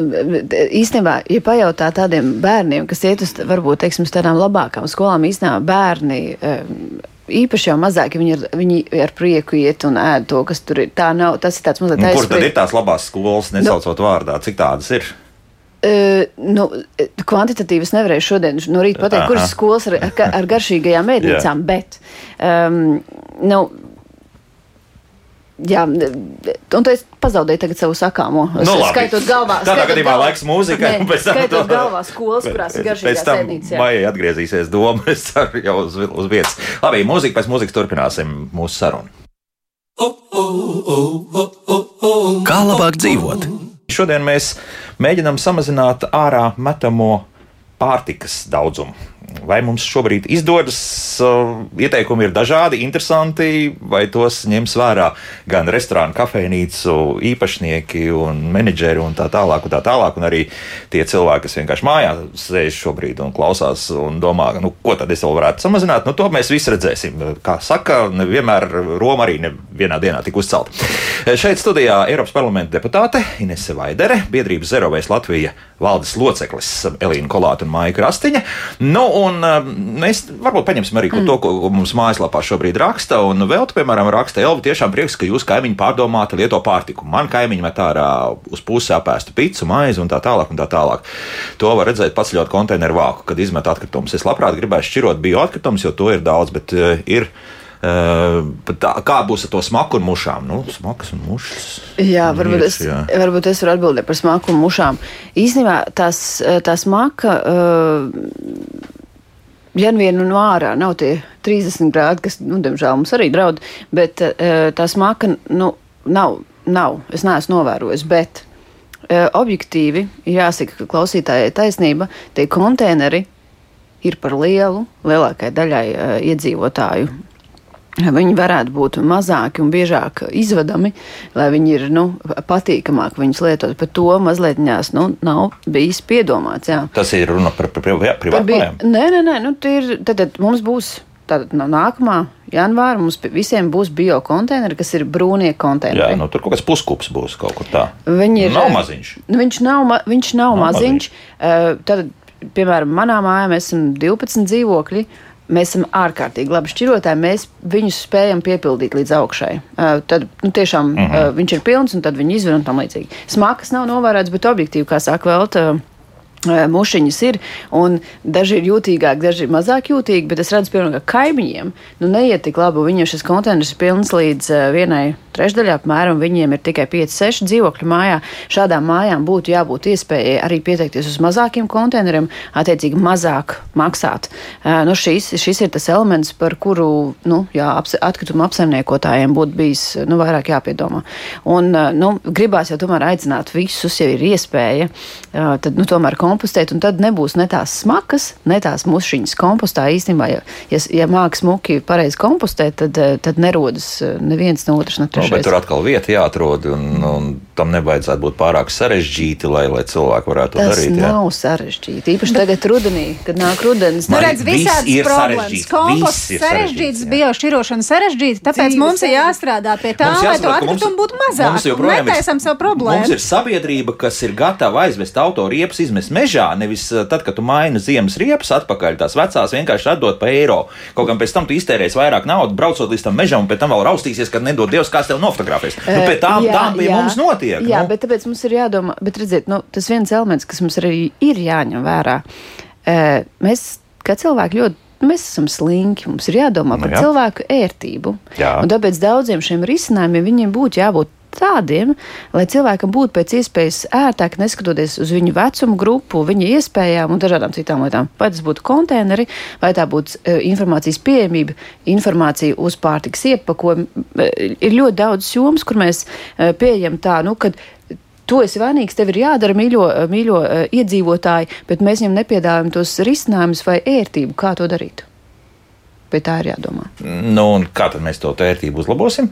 Īstenībā, ja pajautā tādiem bērniem, kas iet uz varbūt teiksim, tādām labākām skolām, īstenībā bērni. Um, Īpaši jau mazāk, ja viņi, ir, viņi ar prieku iet un ēd to, kas tur ir. Tā nav, tas ir tāds mazliet Nu, kur tad ir tās labās skolas, nesaucot nu, vārdā, cik tādas ir? Uh, nu, kvantitatīvi es nevarēju šodien no rīta pateikt, kuras skolas ar, ar, ar garšīgajām ēdnīcām, bet. Um, nu, Jā, un tu pazaudēji tagad savu sakāmo. Nu, labi. skaitot galvā. Tādā skaitot gadījumā galvā- laiks mūzikai. Nē, pēc tam skaitot to- galvā skolas, kurās ir Pēc garšīgās tam ēdnīcas. maijā atgriezīsies doma, es ceru, jau uz, uz vietas. Labi, mūzika pēc mūzikas turpināsim mūsu sarunu. Kā labāk dzīvot? Šodien mēs mēģinām samazināt ārā metamo pārtikas daudzumu. Vai mums šobrīd izdodas? Uh, ieteikumi ir dažādi, interesanti, vai tos ņems vērā gan restorānu, kafejnīcu īpašnieki un menedžeri un tā tālāk, un tā tālāk, un arī tie cilvēki, kas vienkārši mājā sēž šobrīd un klausās un domā, nu, ko tad es vēl varētu samazināt. Nu, to mēs visi redzēsim. Kā saka, nevienmēr Roma arī nevienā dienā tika uzcelta. Šeit studijā Eiropas parlamenta deputāte Inese Vaidere, biedrības Zerovēs Latvija valdes loceklis Elīna Kolāta un Maija Krastiņa. Nu, un uh, mēs varbūt paņemsim arī mm. to, ko mums mājaslapā šobrīd raksta. Un vēl, piemēram, raksta Elvi, tiešām prieks, ka jūs kaimiņi pārdomāti lieto pārtiku. Man kaimiņi met ārā uz pusi apēstu picu, maizi un tā tālāk. Un tā tālāk. To var redzēt paceļot konteineru vāku, kad izmet atkritumus. Es labprāt gribētu šķirot bioatkritumus, jo to ir daudz, bet uh, ir Uh, tā, kā būs ar to smaku un mušām? Nu, smakas un mušas. Jā, varbūt, es, jā. varbūt es varu atbildēt par smaku un mušām. Īstenībā tās, tā smaka. Uh, Ja nu vien no ārā. Nav tie 30 grādi, kas, nu, diemžēl, mums arī draud, bet uh, tā smaka, nu, nav, nav, es neesmu novērojis, bet uh, objektīvi jāsaka, ka klausītājai taisnība, tie konteineri ir par lielu lielākai daļai uh, iedzīvotāju viņi varētu būt mazāki un biežāk izvedami, lai viņi ir nu, patīkamāk viņus lietot. Par to mazliet ņās, nu, nav bijis piedomāts. Jā. Tas ir runa par, par privātiem? Nē, nē, nē nu, ir, tad, tad mums būs. Tātad no nākamā janvāra mums visiem būs biokonteineri, kas ir brūnie konteineri. Jā, nu, tur kaut kāds puskups būs kaut kur tā. Viņi ir, nav maziņš. Nu, viņš nav, ma, viņš nav, nav maziņš. maziņš. Uh, tad, piemēram, manā mājā mēs esam 12 dzīvokļi. Uh, mēs esam ārkārtīgi labi šķirotāji, mēs viņus spējam piepildīt līdz augšai. Uh, tad nu, tiešām uh -huh. uh, viņš ir pilns un tad viņi izver un tam līdzīgi. Smakas nav novērēts, bet objektīvi, kā saka Velta. Uh, Mušiņas ir, un daži ir jūtīgāki, daži ir mazāk jūtīgi, bet es redzu, piemēram, ka kaimiņiem nu, neiet tik labi. Viņiem šis konteiners ir pilns līdz vienai trešdaļai, apmēram viņiem ir tikai 5-6 dzīvokļu mājā. Šādām mājām būtu jābūt iespējai arī pieteikties uz mazākiem konteineriem, attiecīgi mazāk maksāt. Nu, šis, šis ir tas elements, par kuru nu, jā, atkrituma apsaimniekotājiem būtu bijis nu, vairāk jāpiedomā. Un, nu, gribās jau tomēr aicināt visus, ja ir iespēja, tad nu, tomēr kompostēt, un tad nebūs ne tās smakas, ne tās mušiņas kompostā. Īstenībā, ja, ja, ja māks smuki pareizi kompostēt, tad, tad nerodas neviens no otras. Ne no, bet tur atkal vieta jāatrod, un, un tam nevajadzētu būt pārāk sarežģīti, lai, lai cilvēki varētu to Tas darīt. Tas nav jā. sarežģīti. Īpaši tagad rudenī, kad nāk rudens. Nu, redz, visādas problēmas. Komposts sarežģīts, biošķirošana sarežģīta, tāpēc Dzīves mums ir jāstrādā pie tā, lai to atkritumu būtu mazāk. Mums joprojām ir, mums ir sabiedrība, kas ir gatava aizvest autoriepas, izmest mežā, nevis eh, tad, kad tu maini ziemas riepas atpakaļ, tās vecās vienkārši atdot pa eiro. Kaut kam pēc tam tu iztērēsi vairāk naudas, braucot līdz tam mežam, un pēc tam vēl raustīsies, kad nedod Dievs, kāds tev nofotografēs. Nu, pie tām, jā, tām pie jā, mums notiek. Jā, nu. bet tāpēc mums ir jādomā, bet redziet, nu, tas viens elements, kas mums arī ir jāņem vērā. Uh, mēs, kā cilvēki, ļoti mēs esam slinki. Mums ir jādomā nu, par jā. cilvēku ērtību. Jā. Un tāpēc daudziem šiem risinājumiem viņiem būtu jābūt tādiem, lai cilvēkam būtu pēc iespējas ērtāk, neskatoties uz viņu vecumu grupu, viņa iespējām un dažādām citām lietām. Vai tas būtu konteineri, vai tā būtu uh, informācijas pieejamība, informācija uz pārtiks iepakojumu. Uh, ir ļoti daudz jomas, kur mēs uh, pieejam tā, nu, kad tu esi vainīgs, tev ir jādara mīļo, mīļo iedzīvotāji, bet mēs viņam nepiedāvājam tos risinājumus vai ērtību, kā to darīt. Pie tā ir jādomā. Nu, kā tad mēs to vērtību uzlabosim?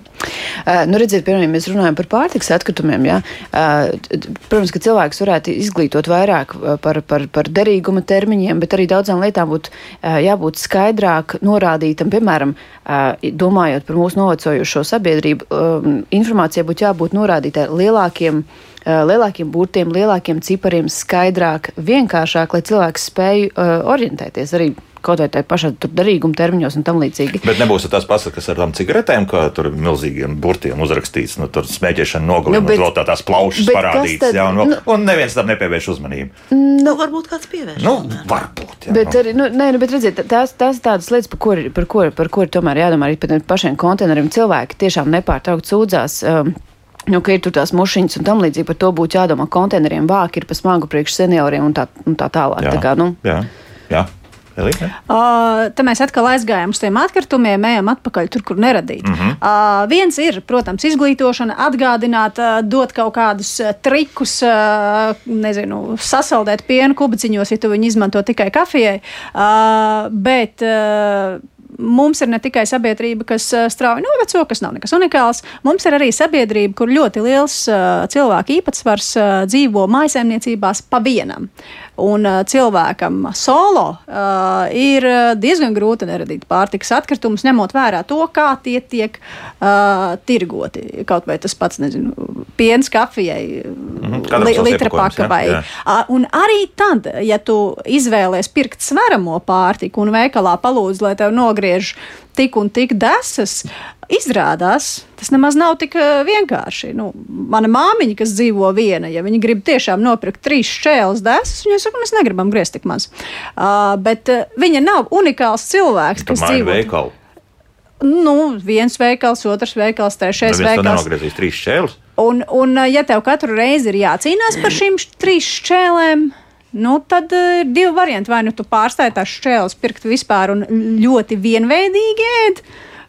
Uh, nu, redziet, piemēram, mēs runājam par pārtiks atkritumiem. Ja? Uh, protams, ka cilvēks varētu izglītot vairāk par, par, par derīguma termiņiem, bet arī daudzām lietām būtu uh, jābūt skaidrāk norādītam. Piemēram, domājot par mūsu novecojušo sabiedrību, informācijai būtu jābūt norādītai lielākiem lielākiem burtiem, lielākiem cipariem, skaidrāk, vienkāršāk, lai cilvēks spēj uh, orientēties arī kaut vai tajā pašā derīguma termiņos un tam līdzīgi. Bet nebūs tās pasakas ar tām cigaretēm, kā tur milzīgiem burtiem uzrakstīts, nu, tur smēķēšana nogalina, nu, bet, un tā tās plaušas parādītas, tad, jā, un, nu, un neviens tam nepievērš uzmanību. Nu, varbūt kāds pievērš. Nu, varbūt, jā. Bet, nu. arī, nu, nē, nu, bet redziet, tās, tās tādas lietas, par kur, par kur, par kur tomēr jādomā arī par pašiem konteineriem. Cilvēki tiešām nepārtraukt sūdzās. Um, Nu, ka ir tur tās mušiņas un tam līdzīgi par to būtu jādomā. Konteineriem vāki ir pa smagu priekš senioriem un tā, un tā tālāk. Jā, tā kā, nu. jā, jā. Elīte? Uh, tad mēs atkal aizgājām uz tiem atkritumiem, ejam atpakaļ tur, kur neradīt. Mm -hmm. uh, viens ir, protams, izglītošana, atgādināt, uh, dot kaut kādus uh, trikus, uh, nezinu, sasaldēt pienu kubiņos, ja tu viņu izmanto tikai kafijai. Uh, bet, uh, mums ir ne tikai sabiedrība, kas uh, strauji noveco, kas nav nekas unikāls, mums ir arī sabiedrība, kur ļoti liels uh, cilvēku īpatsvars uh, dzīvo mājsaimniecībās pa vienam. Un cilvēkam solo uh, ir diezgan grūti neradīt pārtikas atkritumus, ņemot vērā to, kā tie tiek uh, tirgoti. Kaut vai tas pats, nezinu, piens kafijai, mm -hmm, li, litra pakabai. Ja? Uh, un arī tad, ja tu izvēlies pirkt sveramo pārtiku un veikalā palūdz, lai tev nogriež tik un tik desas, izrādās, tas nemaz nav tik uh, vienkārši. Nu, mana māmiņa, kas dzīvo viena, ja viņa grib tiešām nopirkt trīs šķēles desas, viņa saka, mēs negribam griezt tik maz. Uh, bet uh, viņa nav unikāls cilvēks, kas dzīvo. Veikalu. Nu, viens veikals, otrs veikals, trešais veikals. Tas nenogriezīs trīs šķēles. Un, un, ja tev katru reizi ir jācīnās par šīm trīs šķēlēm, Nu, tad ir uh, divi varianti. Vai nu tu pārstāji tās šķēles pirkt vispār un ļoti vienveidīgi ēd,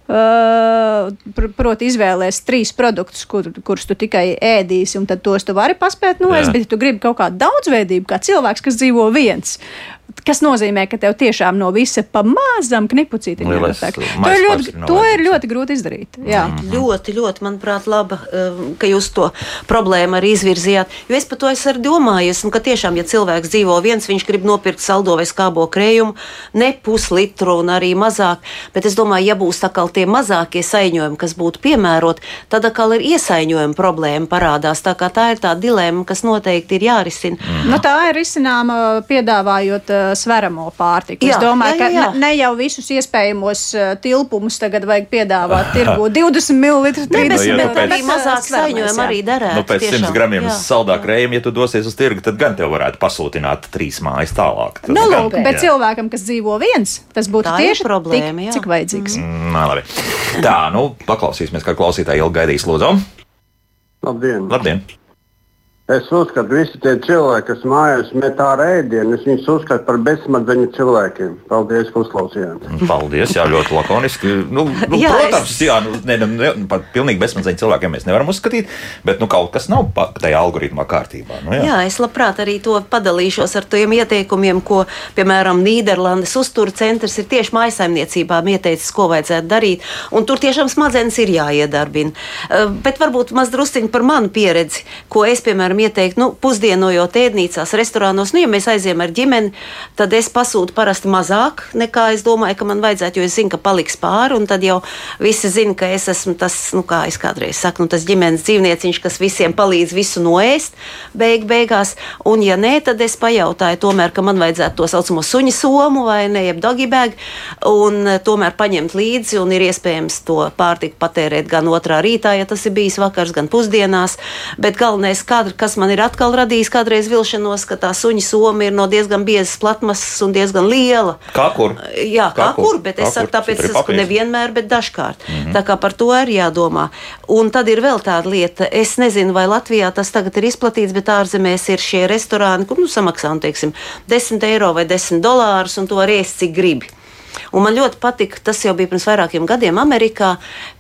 Uh, pr proti, izvēlēties trīs produktus, kur, kurus tu tikai ēdīsi, un tos tu vari paspēt noēst. Bet, ja tu gribi kaut kādu daudzveidību, kā cilvēks, kas dzīvo viens, kas nozīmē, ka tev tiešām no visa pa mazam knipucītam ir jāpērk. To ir ļoti, to ir ļoti grūti izdarīt. Jā. Mm -hmm. Ļoti, ļoti, manuprāt, laba, um, ka jūs to problēmu arī izvirzījāt. Jo es par to esmu arī domājis, un ka tiešām, ja cilvēks dzīvo viens, viņš grib nopirkt saldo vai skābo krējumu, ne puslitru un arī mazāk, bet es domāju, ja būs tā kā tie mazākie saiņojumi, kas būtu piemēroti, tad atkal ir iesaiņojuma problēma parādās. Tā kā tā ir tā dilēma, kas noteikti ir jārisina. Mm. Nu, tā ir risināma piedāvājot sveramo pārtiku. Jā, es domāju, jā, jā, jā. ka ne, ne jau visus iespējamos uh, tilpumus tagad vajag piedāvāt tirgu 20 ml. 30 ml. Bet arī mazāk saņēmumu arī darētu. Nu, pēc tiešām. 100 gramiem saldā krējuma, ja tu dosies uz tirgu, tad gan tev varētu pasūtināt trīs mājas tālāk. Nu, lūk, bet jā. cilvēkam, kas dzīvo viens, tas būtu Tā tieši problēma, tik, cik vajadzīgs. Mm, nā, labi. Tā, nu, paklausīsimies, kā klausītāji ilgi gaidīs, lūdzu. Labdien! Labdien. Es uzskatu, ka visi tie cilvēki, kas mājās met ārā ēdienu, es viņus uzskatu par bezsmadzeņu cilvēkiem. Paldies, ka uzklausījāt. Paldies, jā, ļoti lakoniski. Nu, nu, jā, protams, es... jā, nu, ne, ne, pat pilnīgi bezsmadzeņu cilvēkiem mēs nevaram uzskatīt, bet nu, kaut kas nav tajā algoritmā kārtībā. Nu, jā. jā, es labprāt arī to padalīšos ar tiem ieteikumiem, ko, piemēram, Nīderlandes uzturu centrs ir tieši mājasaimniecībām ieteicis, ko vajadzētu darīt. Un tur tiešām smadzenes ir jāiedarbina. Uh, bet varbūt maz drusciņi par manu pieredzi, ko es, piemēram, varam ieteikt, nu, pusdienojot ēdnīcās, restorānos. Nu, ja mēs aizējām ar ģimeni, tad es pasūtu parasti mazāk nekā es domāju, ka man vajadzētu, jo es zinu, ka paliks pāri, un tad jau visi zina, ka es esmu tas, nu, kā es kādreiz saku, nu, tas ģimenes dzīvnieciņš, kas visiem palīdz visu noēst beig beigās. Un, ja nē, tad es pajautāju tomēr, ka man vajadzētu to saucamo suņu somu vai ne, jeb doggy bag, un eh, tomēr paņemt līdzi, un ir iespējams to pārtiku patērēt gan otrā rītā, ja tas ir bijis vakars, gan pusdienās. Bet galvenais, kā, kas kas man ir atkal radījis kādreiz vilšanos, ka tā suņa soma ir no diezgan biezas platmasas un diezgan liela. Kā kur? Jā, kā, kā kur, kur, bet kā es saku, tāpēc es saku nevienmēr, bet dažkārt. Mm -hmm. Tā kā par to arī jādomā. Un tad ir vēl tāda lieta, es nezinu, vai Latvijā tas tagad ir izplatīts, bet ārzemēs ir šie restorāni, kur nu samaksā, un, teiksim, 10 eiro vai 10 dolārus, un to var ēst cik gribi. Un man ļoti patika, tas jau bija pirms vairākiem gadiem Amerikā,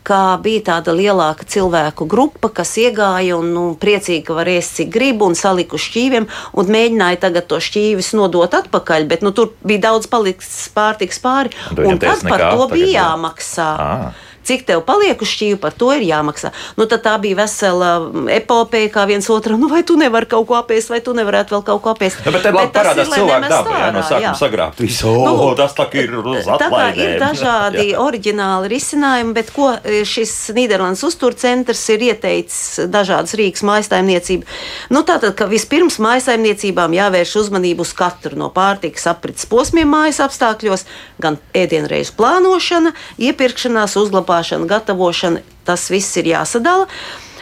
kā bija tāda lielāka cilvēku grupa, kas iegāja un nu, priecīgi, ka var ēst cik grib un saliku šķīviem un mēģināja tagad to šķīvis nodot atpakaļ, bet nu, tur bija daudz paliks pārtiks pāri. Un, un tad par to bija jāmaksā. À cik tev paliek uz šķīvi, par to ir jāmaksā. Nu, tā bija vesela epopeja, kā viens otram, nu, vai tu nevari kaut ko apēst, vai tu nevarētu vēl kaut ko apēst. Ja, bet te bet parādās cilvēku daba, jā, no sākuma sagrābt visu. Nu, oh, tas tā ir uz atlaidēm. Tā kā ir dažādi oriģināli risinājumi, bet ko e, šis Nīderlandes uzturcentrs ir ieteicis dažādas Rīgas mājsaimniecību. Nu, tātad, ka vispirms mājsaimniecībām jāvērš uzmanību uz katru no pārtikas aprits posmiem mājas apstākļos, gan ēdienreizu plānošana, iepirkšanās, uzglabāšana uzglabāšana, gatavošana, tas viss ir jāsadala.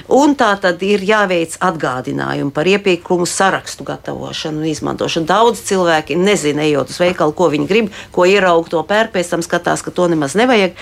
Un tā tad ir jāveic atgādinājumi par iepirkumu sarakstu gatavošanu un izmantošanu. Daudz cilvēki nezina, ejot uz veikalu, ko viņi grib, ko ieraugt, to pērk, pēc tam skatās, ka to nemaz nevajag.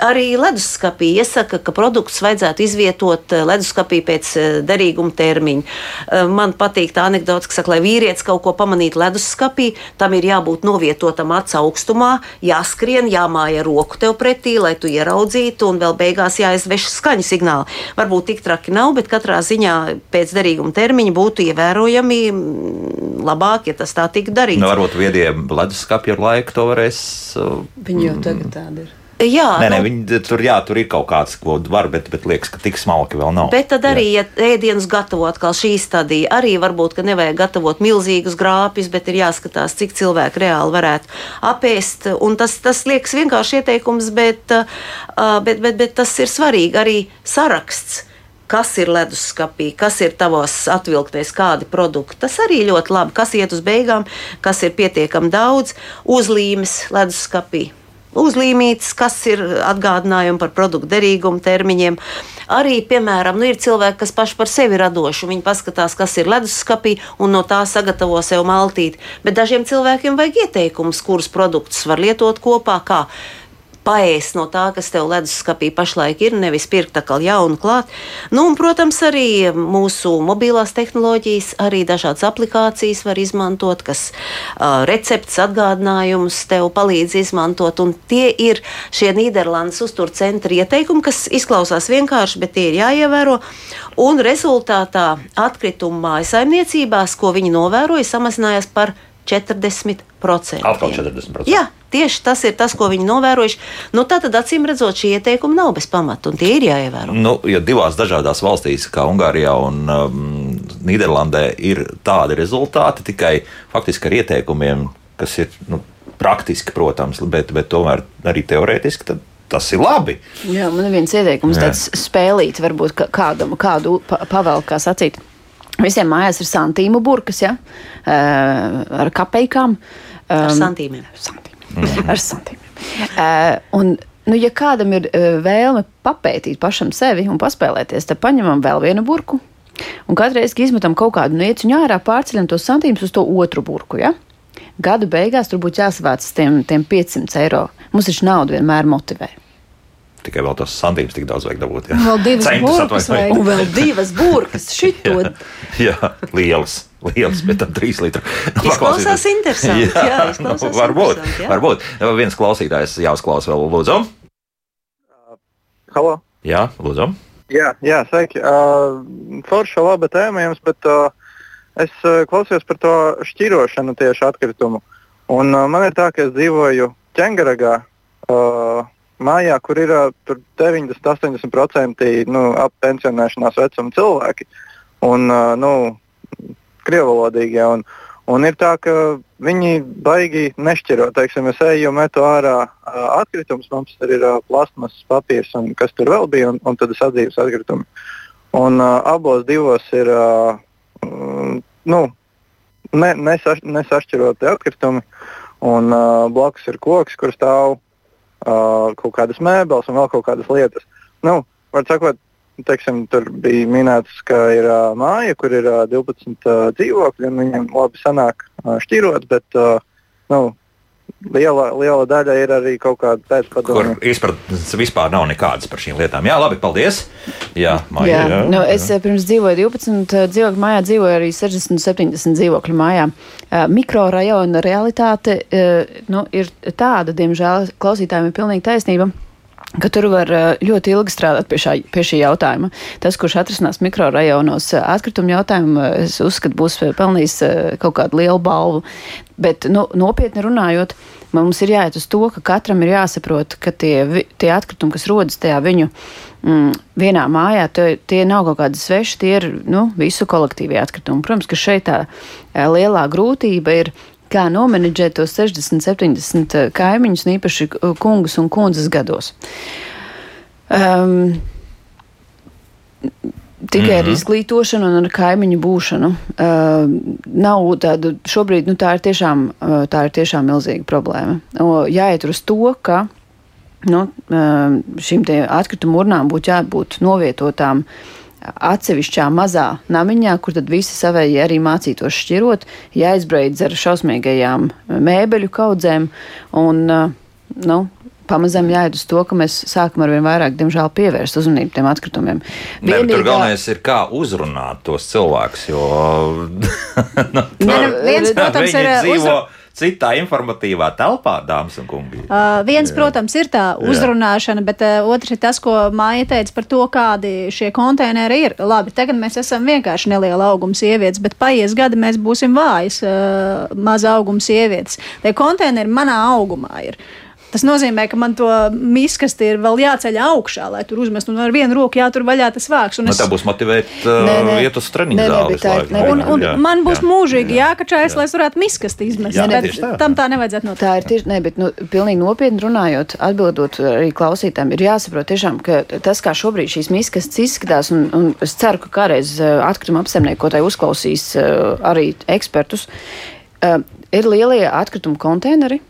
Arī leduskapī iesaka, ka produktus vajadzētu izvietot eh, leduskapī pēc eh, derīguma termiņa. Eh, man patīk tā anekdote, ka saka, lai vīrietis kaut ko pamanītu leduskapī, tam ir jābūt novietotam acu augstumā, jāskrien, jāmāja roku tev pretī, lai tu ieraudzītu, un vēl beigās jāizveš skaņu signāli. Varbūt tik traki traki nav, bet katrā ziņā pēc derīguma termiņa būtu ievērojami mm, labāk, ja tas tā tiktu darīts. Nu, varbūt viediem leduskapju ar laiku to varēs. Uh, Viņi jau tagad tādi ir. Jā, Nē, nē, nu- viņi tur, jā, tur ir kaut kāds, ko var, bet, bet liekas, ka tik smalki vēl nav. Bet tad arī, ja ēdienus gatavo atkal šī stadija, arī varbūt, ka nevajag gatavot milzīgus grāpjus, bet ir jāskatās, cik cilvēki reāli varētu apēst. Un tas, tas liekas vienkārši ieteikums, bet, uh, bet, bet, bet tas ir svarīgi arī saraksts. Kas ir leduskapī, kas ir tavos atvilktēs, kādi produkti. Tas arī ļoti labi. Kas iet uz beigām, kas ir pietiekami daudz, uzlīmes leduskapī uzlīmītas, kas ir atgādinājumi par produktu derīgumu termiņiem. Arī, piemēram, nu, ir cilvēki, kas paši par sevi radoši. Viņi paskatās, kas ir leduskapī, un no tā sagatavo sev maltīti. Bet dažiem cilvēkiem vajag ieteikumus, kurus produktus var lietot kopā. Kā paēst no tā, kas tev leduskapī pašlaik ir, nevis pirkt atkal jaunu klāt. Nu, un, protams, arī mūsu mobilās tehnoloģijas, arī dažādas aplikācijas var izmantot, kas uh, recepts atgādinājumus tev palīdz izmantot. Un tie ir šie Nīderlandes uzturcentra ieteikumi, kas izklausās vienkārši, bet tie ir jāievēro. Un rezultātā atkritumu mājasaimniecībās, ko viņi novēroja, samazinājās par 40%. Atkal 40%. Jā, tieši tas ir tas, ko viņi novērojuši. Nu, tā tad acīm redzot, šie ieteikumi nav bez pamata, un tie ir jāievēro. Nu, ja divās dažādās valstīs, kā Ungārijā un um, Nīderlandē, ir tādi rezultāti tikai faktiski ar ieteikumiem, kas ir nu, praktiski, protams, bet, bet tomēr arī teorētiski, tad tas ir labi. Jā, man ir viens ieteikums, Jā. tāds spēlīt, varbūt kā- kādam, kādu pa- pavēlu, kā sacīt. Visiem mājās ir santīmu burkas, ja? ar kapeikām. Ar Um, santīmiem. Santīmiem. ar santīmiem. Uh, un, nu, ja kādam ir uh, vēlme papētīt pašam sevi un paspēlēties, tad paņemam vēl vienu burku. Un katru reizi, kad izmetam kaut kādu nieciņu ārā, pārceļam tos santīmus uz to otru burku. Ja? Gada beigās tur būtu jāsavāc tiem, tiem 500 eiro. Mums taču nauda vienmēr motivē. Tikai vēl tos santīmus tik daudz vajag dabūt. Jā. Vēl divas Centus burkas. Un vēl divas burkas. Šito Jā, liels. Liels, bet tam trīs litri. Nu, Izklausās interesanti, jā, izklausās nu, varbūt, interesanti, jā. varbūt. Viens klausītājs jāuzklausa vēl, lūdzu. Halo! Jā, lūdzu. Jā, jā sveiki. Uh, forša laba tēma jums, bet uh, es uh, klausījos par to šķirošanu tieši atkritumu. Un, uh, man ir tā, ka es dzīvoju ķengaragā, uh, mājā, kur ir uh, tur 90-80% nu, ap pensionēšanās vecuma cilvēki un uh, nu, krievalodīgie. Un, un ir tā, ka viņi baigi nešķiro. Teiksim, es eju un metu ārā atkritumus, mums tur ir plasmas papīrs un kas tur vēl bija, un, un tad es atzīstu atkritumu. Un uh, abos divos ir uh, nu, ne, nesaš, nesašķiroti atkritumi. Un uh, blakus ir koks, kur stāv uh, kaut kādas mēbeles un vēl kaut kādas lietas. Nu, var sakot, teiksim, tur bija minēts, ka ir uh, māja, kur ir uh, 12 uh, dzīvokļi, un viņiem labi sanāk uh, šķirot, bet uh, nu, liela, liela daļa ir arī kaut kāda Kur pēcpadomu. izpratnes vispār nav nekādas par šīm lietām. Jā, labi, paldies. Jā, Maija, Jā, jā, nu, jā. es pirms dzīvoju 12 dzīvokļu mājā, dzīvoju arī 60, 70 dzīvokļu mājā. Mikrorajona realitāte nu, ir tāda, diemžēl, klausītājiem ir pilnīgi taisnība. Ka tur var eh, ļoti ilgi strādāt pie, šā, pie šī jautājuma. Tas, kurš atrisinās mikrorajonos eh, atkritumu jautājumu, eh, es uzskatu, būs pelnījis kaut kādu lielu balvu. Bet, nu, nopietni runājot, mums ir jāiet uz to, ka katram ir jāsaprot, ka tie, tie atkritumi, kas rodas tajā viņu mm, vienā mājā, tie, tie nav kaut kādi sveši, tie ir nu, visu kolektīvie atkritumi. Protams, ka šeit tā lielā grūtība ir. Kā nomenedžēt tos 60, 70 kaimiņus, un īpaši eh, kungus un kundzes gados. Um, Tikai mm -hmm. ar izglītošanu un ar kaimiņu būšanu. Uh, nav tādu, šobrīd nu, tā, ir tiešām, uh, tā ir tiešām milzīga problēma. O, jāiet uz to, ka nu, uh, šīm atkritumu urnām būtu jābūt novietotām atsevišķā mazā namiņā, kur tad visi savēji arī mācītos šķirot, jāizbraidz ar šausmīgajām mēbeļu kaudzēm un, uh, nu, pamazām jāiet uz to, ka mēs sākam ar vien vairāk, diemžēl, pievērst uzmanību tiem atkritumiem. Ne, bet tur galvenais ir, kā uzrunāt tos cilvēkus. Jo nu, tur, nu, viens, protams, viņi ir, dzīvo uzru- citā informatīvā telpā, dāmas un kungi. Uh, viens, protams, ir tā uzrunāšana, bet uh, otrs ir tas, ko Māja teica par to, kādi šie konteineri ir. Labi, tagad mēs esam vienkārši neliela auguma sievietes, bet paies gadi mēs būsim vājas, uh, maza auguma sievietes. Tie konteineri manā augumā ir. Tas nozīmē, ka man to miskasti ir vēl jāceļ augšā, lai tur uzmestu. Un ar vienu roku jātur vaļā tas vāks. Un Nu, es- tā būs motivēt uh, Nē, nē. iet uz treniņu nē, Un, un Jā, man būs jā. mūžīgi jākačājas, lai es varētu miskasti izmest. Jā, bet tā. tam tā nevajadzētu notikt. Tā ir tieši, ne, bet, nu, pilnīgi nopietni runājot, atbildot arī klausītājiem, ir jāsaprot tiešām, ka tas, kā šobrīd šīs miskas izskatās, un, un es ceru, ka kādreiz eh, atkrituma apsaimniekotāji uzklausīs eh, arī ekspertus, ir lielie atkrituma konteineri,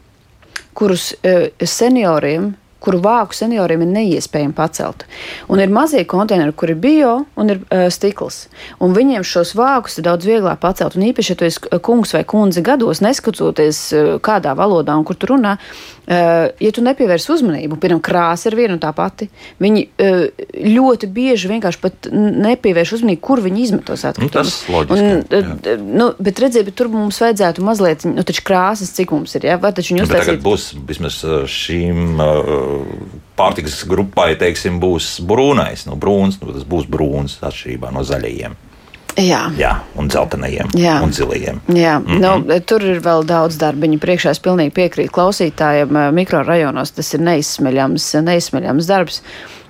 kurus eh, senioriem kuru vāku senioriem ir neiespējami pacelt. Un ir mazie konteineri, kur ir bio un ir uh, stikls. Un viņiem šos vākus ir daudz vieglāk pacelt. Un īpaši, ja tu esi kungs vai kundze gados, neskatoties, uh, kādā valodā un kur tu runā, uh, ja tu nepievērs uzmanību, piemēram, krāsa ir viena un tā pati, viņi uh, ļoti bieži vienkārši pat nepievērš uzmanību, kur viņi izmet tos atkritumus. tas loģiski, Un, jā. uh, nu, bet redziet, bet tur mums vajadzētu mazliet, nu, taču krāsas, cik mums ir, ja? vai taču viņi Nu, Bet tagad uztaisīt būs vismaz šīm uh, pārtikas grupai, teiksim, būs brūnais. Nu, brūns, nu, tas būs brūns atšķirībā no zaļajiem. Jā. Jā, un dzeltenajiem Jā. un zilajiem. Jā, mm. -hmm. nu, tur ir vēl daudz darbiņu. Priekšā es pilnīgi piekrītu klausītājiem. eh, Mikrorajonos tas ir neizsmeļams, neizsmeļams darbs.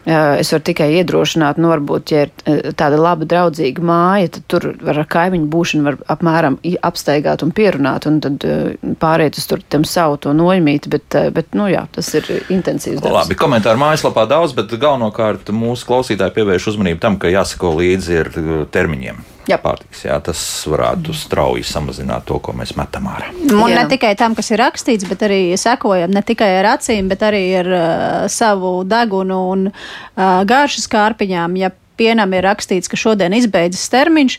Es varu tikai iedrošināt, nu, varbūt, ja ir eh, tāda laba, draudzīga māja, tad tur var ar kaimiņu būšanu var apmēram apstaigāt un pierunāt, un tad eh, pāriet uz tur tam savu to noņemīt, bet, eh, bet, nu, jā, tas ir intensīvs darbs. Labi, komentāru mājaslapā daudz, bet galvenokārt mūsu klausītāji pievērš uzmanību tam, ka jāsako līdzi ir termiņiem. Jā. Pārtiks, jā, tas varētu strauji samazināt to, ko mēs metam ārā. Un Jā. ne tikai tam, kas ir rakstīts, bet arī sekojam ne tikai ar acīm, bet arī ar uh, savu degunu un uh, garšas kārpiņām. Ja pienam ir rakstīts, ka šodien izbeidzas termiņš,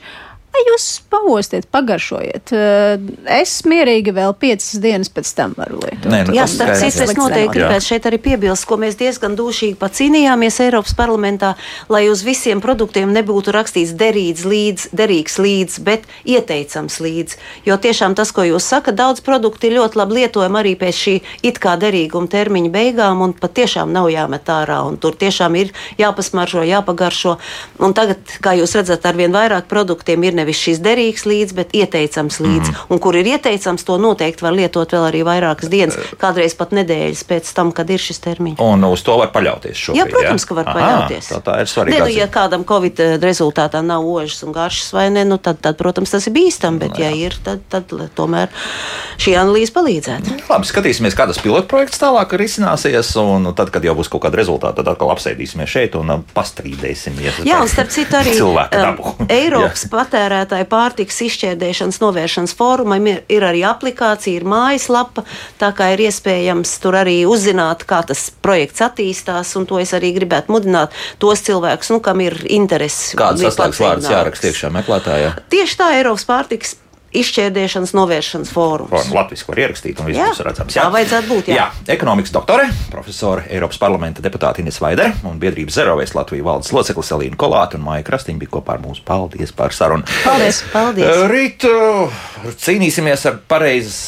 Vai jūs paostiet, pagaršojiet? Uh, Es mierīgi vēl piecas dienas pēc tam varu lietot. Nē, nu, Jā, tas starp citu, es noteikti gribētu šeit arī piebilst, ko mēs diezgan dūšīgi pat cīnījāmies Eiropas parlamentā, lai uz visiem produktiem nebūtu rakstīts derīgs līdz, derīgs līdz, bet ieteicams līdz. Jo tiešām tas, ko jūs sakat, daudz produkti ir ļoti labi lietojami arī pēc šī it kā derīguma termiņa beigām, un pat tiešām nav jāmet ārā, un tur tiešām ir jāpasmaržo, jāpagaršo. Un tagad, kā jūs redzat, arvien vairāk produktiem ir nevis šis derīgs līdz, bet ieteicams līdz. Mm. Un kur ir ieteicams, to noteikti var lietot vēl arī vairākas dienas, kādreiz pat nedēļas pēc tam, kad ir šis termiņš. Un uz to var paļauties. Šobrīd, Jā, protams, ka var Aha, paļauties. Tā, tā ir svarīga. nu, ja kādam Covid rezultātā nav ožas un garšas, vai ne, nu, tad, tad, protams, tas ir bīstami. Bet, ja ir, tad, tad tomēr šī analīze palīdzētu. Labi, skatīsimies, kā tas pilotprojekts tālāk risināsies. Un tad, kad jau būs kaut kāda rezultāta, tad atkal apsēdīsimies šeit un pastrīdēsimies. Jā, un starp citu arī cilvēku dabu. Eiropas patērētāju pārtiks izšķērdēšanas novēršanas fórumam ir, ir arī aplikācija, ir mājaslapa, tā kā ir iespējams tur arī uzzināt, kā tas projekts attīstās, un to es arī gribētu mudināt tos cilvēkus, nu, kam ir interesi. Kāds ir saslēgts vārds jāraksta iekšā meklētājā? Tieši tā Eiropas pārtiks izšķērdēšanas novēršanas fórums. Formu Latvijas var ierakstīt, un viss Jā, būs redzams. tā vajadzētu būt, jā. jā. Ekonomikas doktore, profesora, Eiropas parlamenta deputāte Ines Vaidere un biedrības Zerovēs Latvijas valdes loceklis Elīna Kolāta un Maija Krastiņa bija kopā ar mums. Paldies par sarunu. Paldies! Paldies! Eh, Rīt uh, cīnīsimies ar pareizas,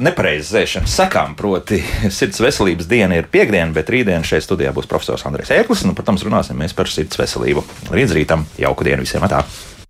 nepareizas zēšanas sekām. Proti, sirds veselības diena ir piekdiena, bet rītdien šeit studijā būs profesors Andrēs Ēklis. Un, protams, runāsim mēs par sirds veselību. Līdz rītam jauku dienu visiem! Atā.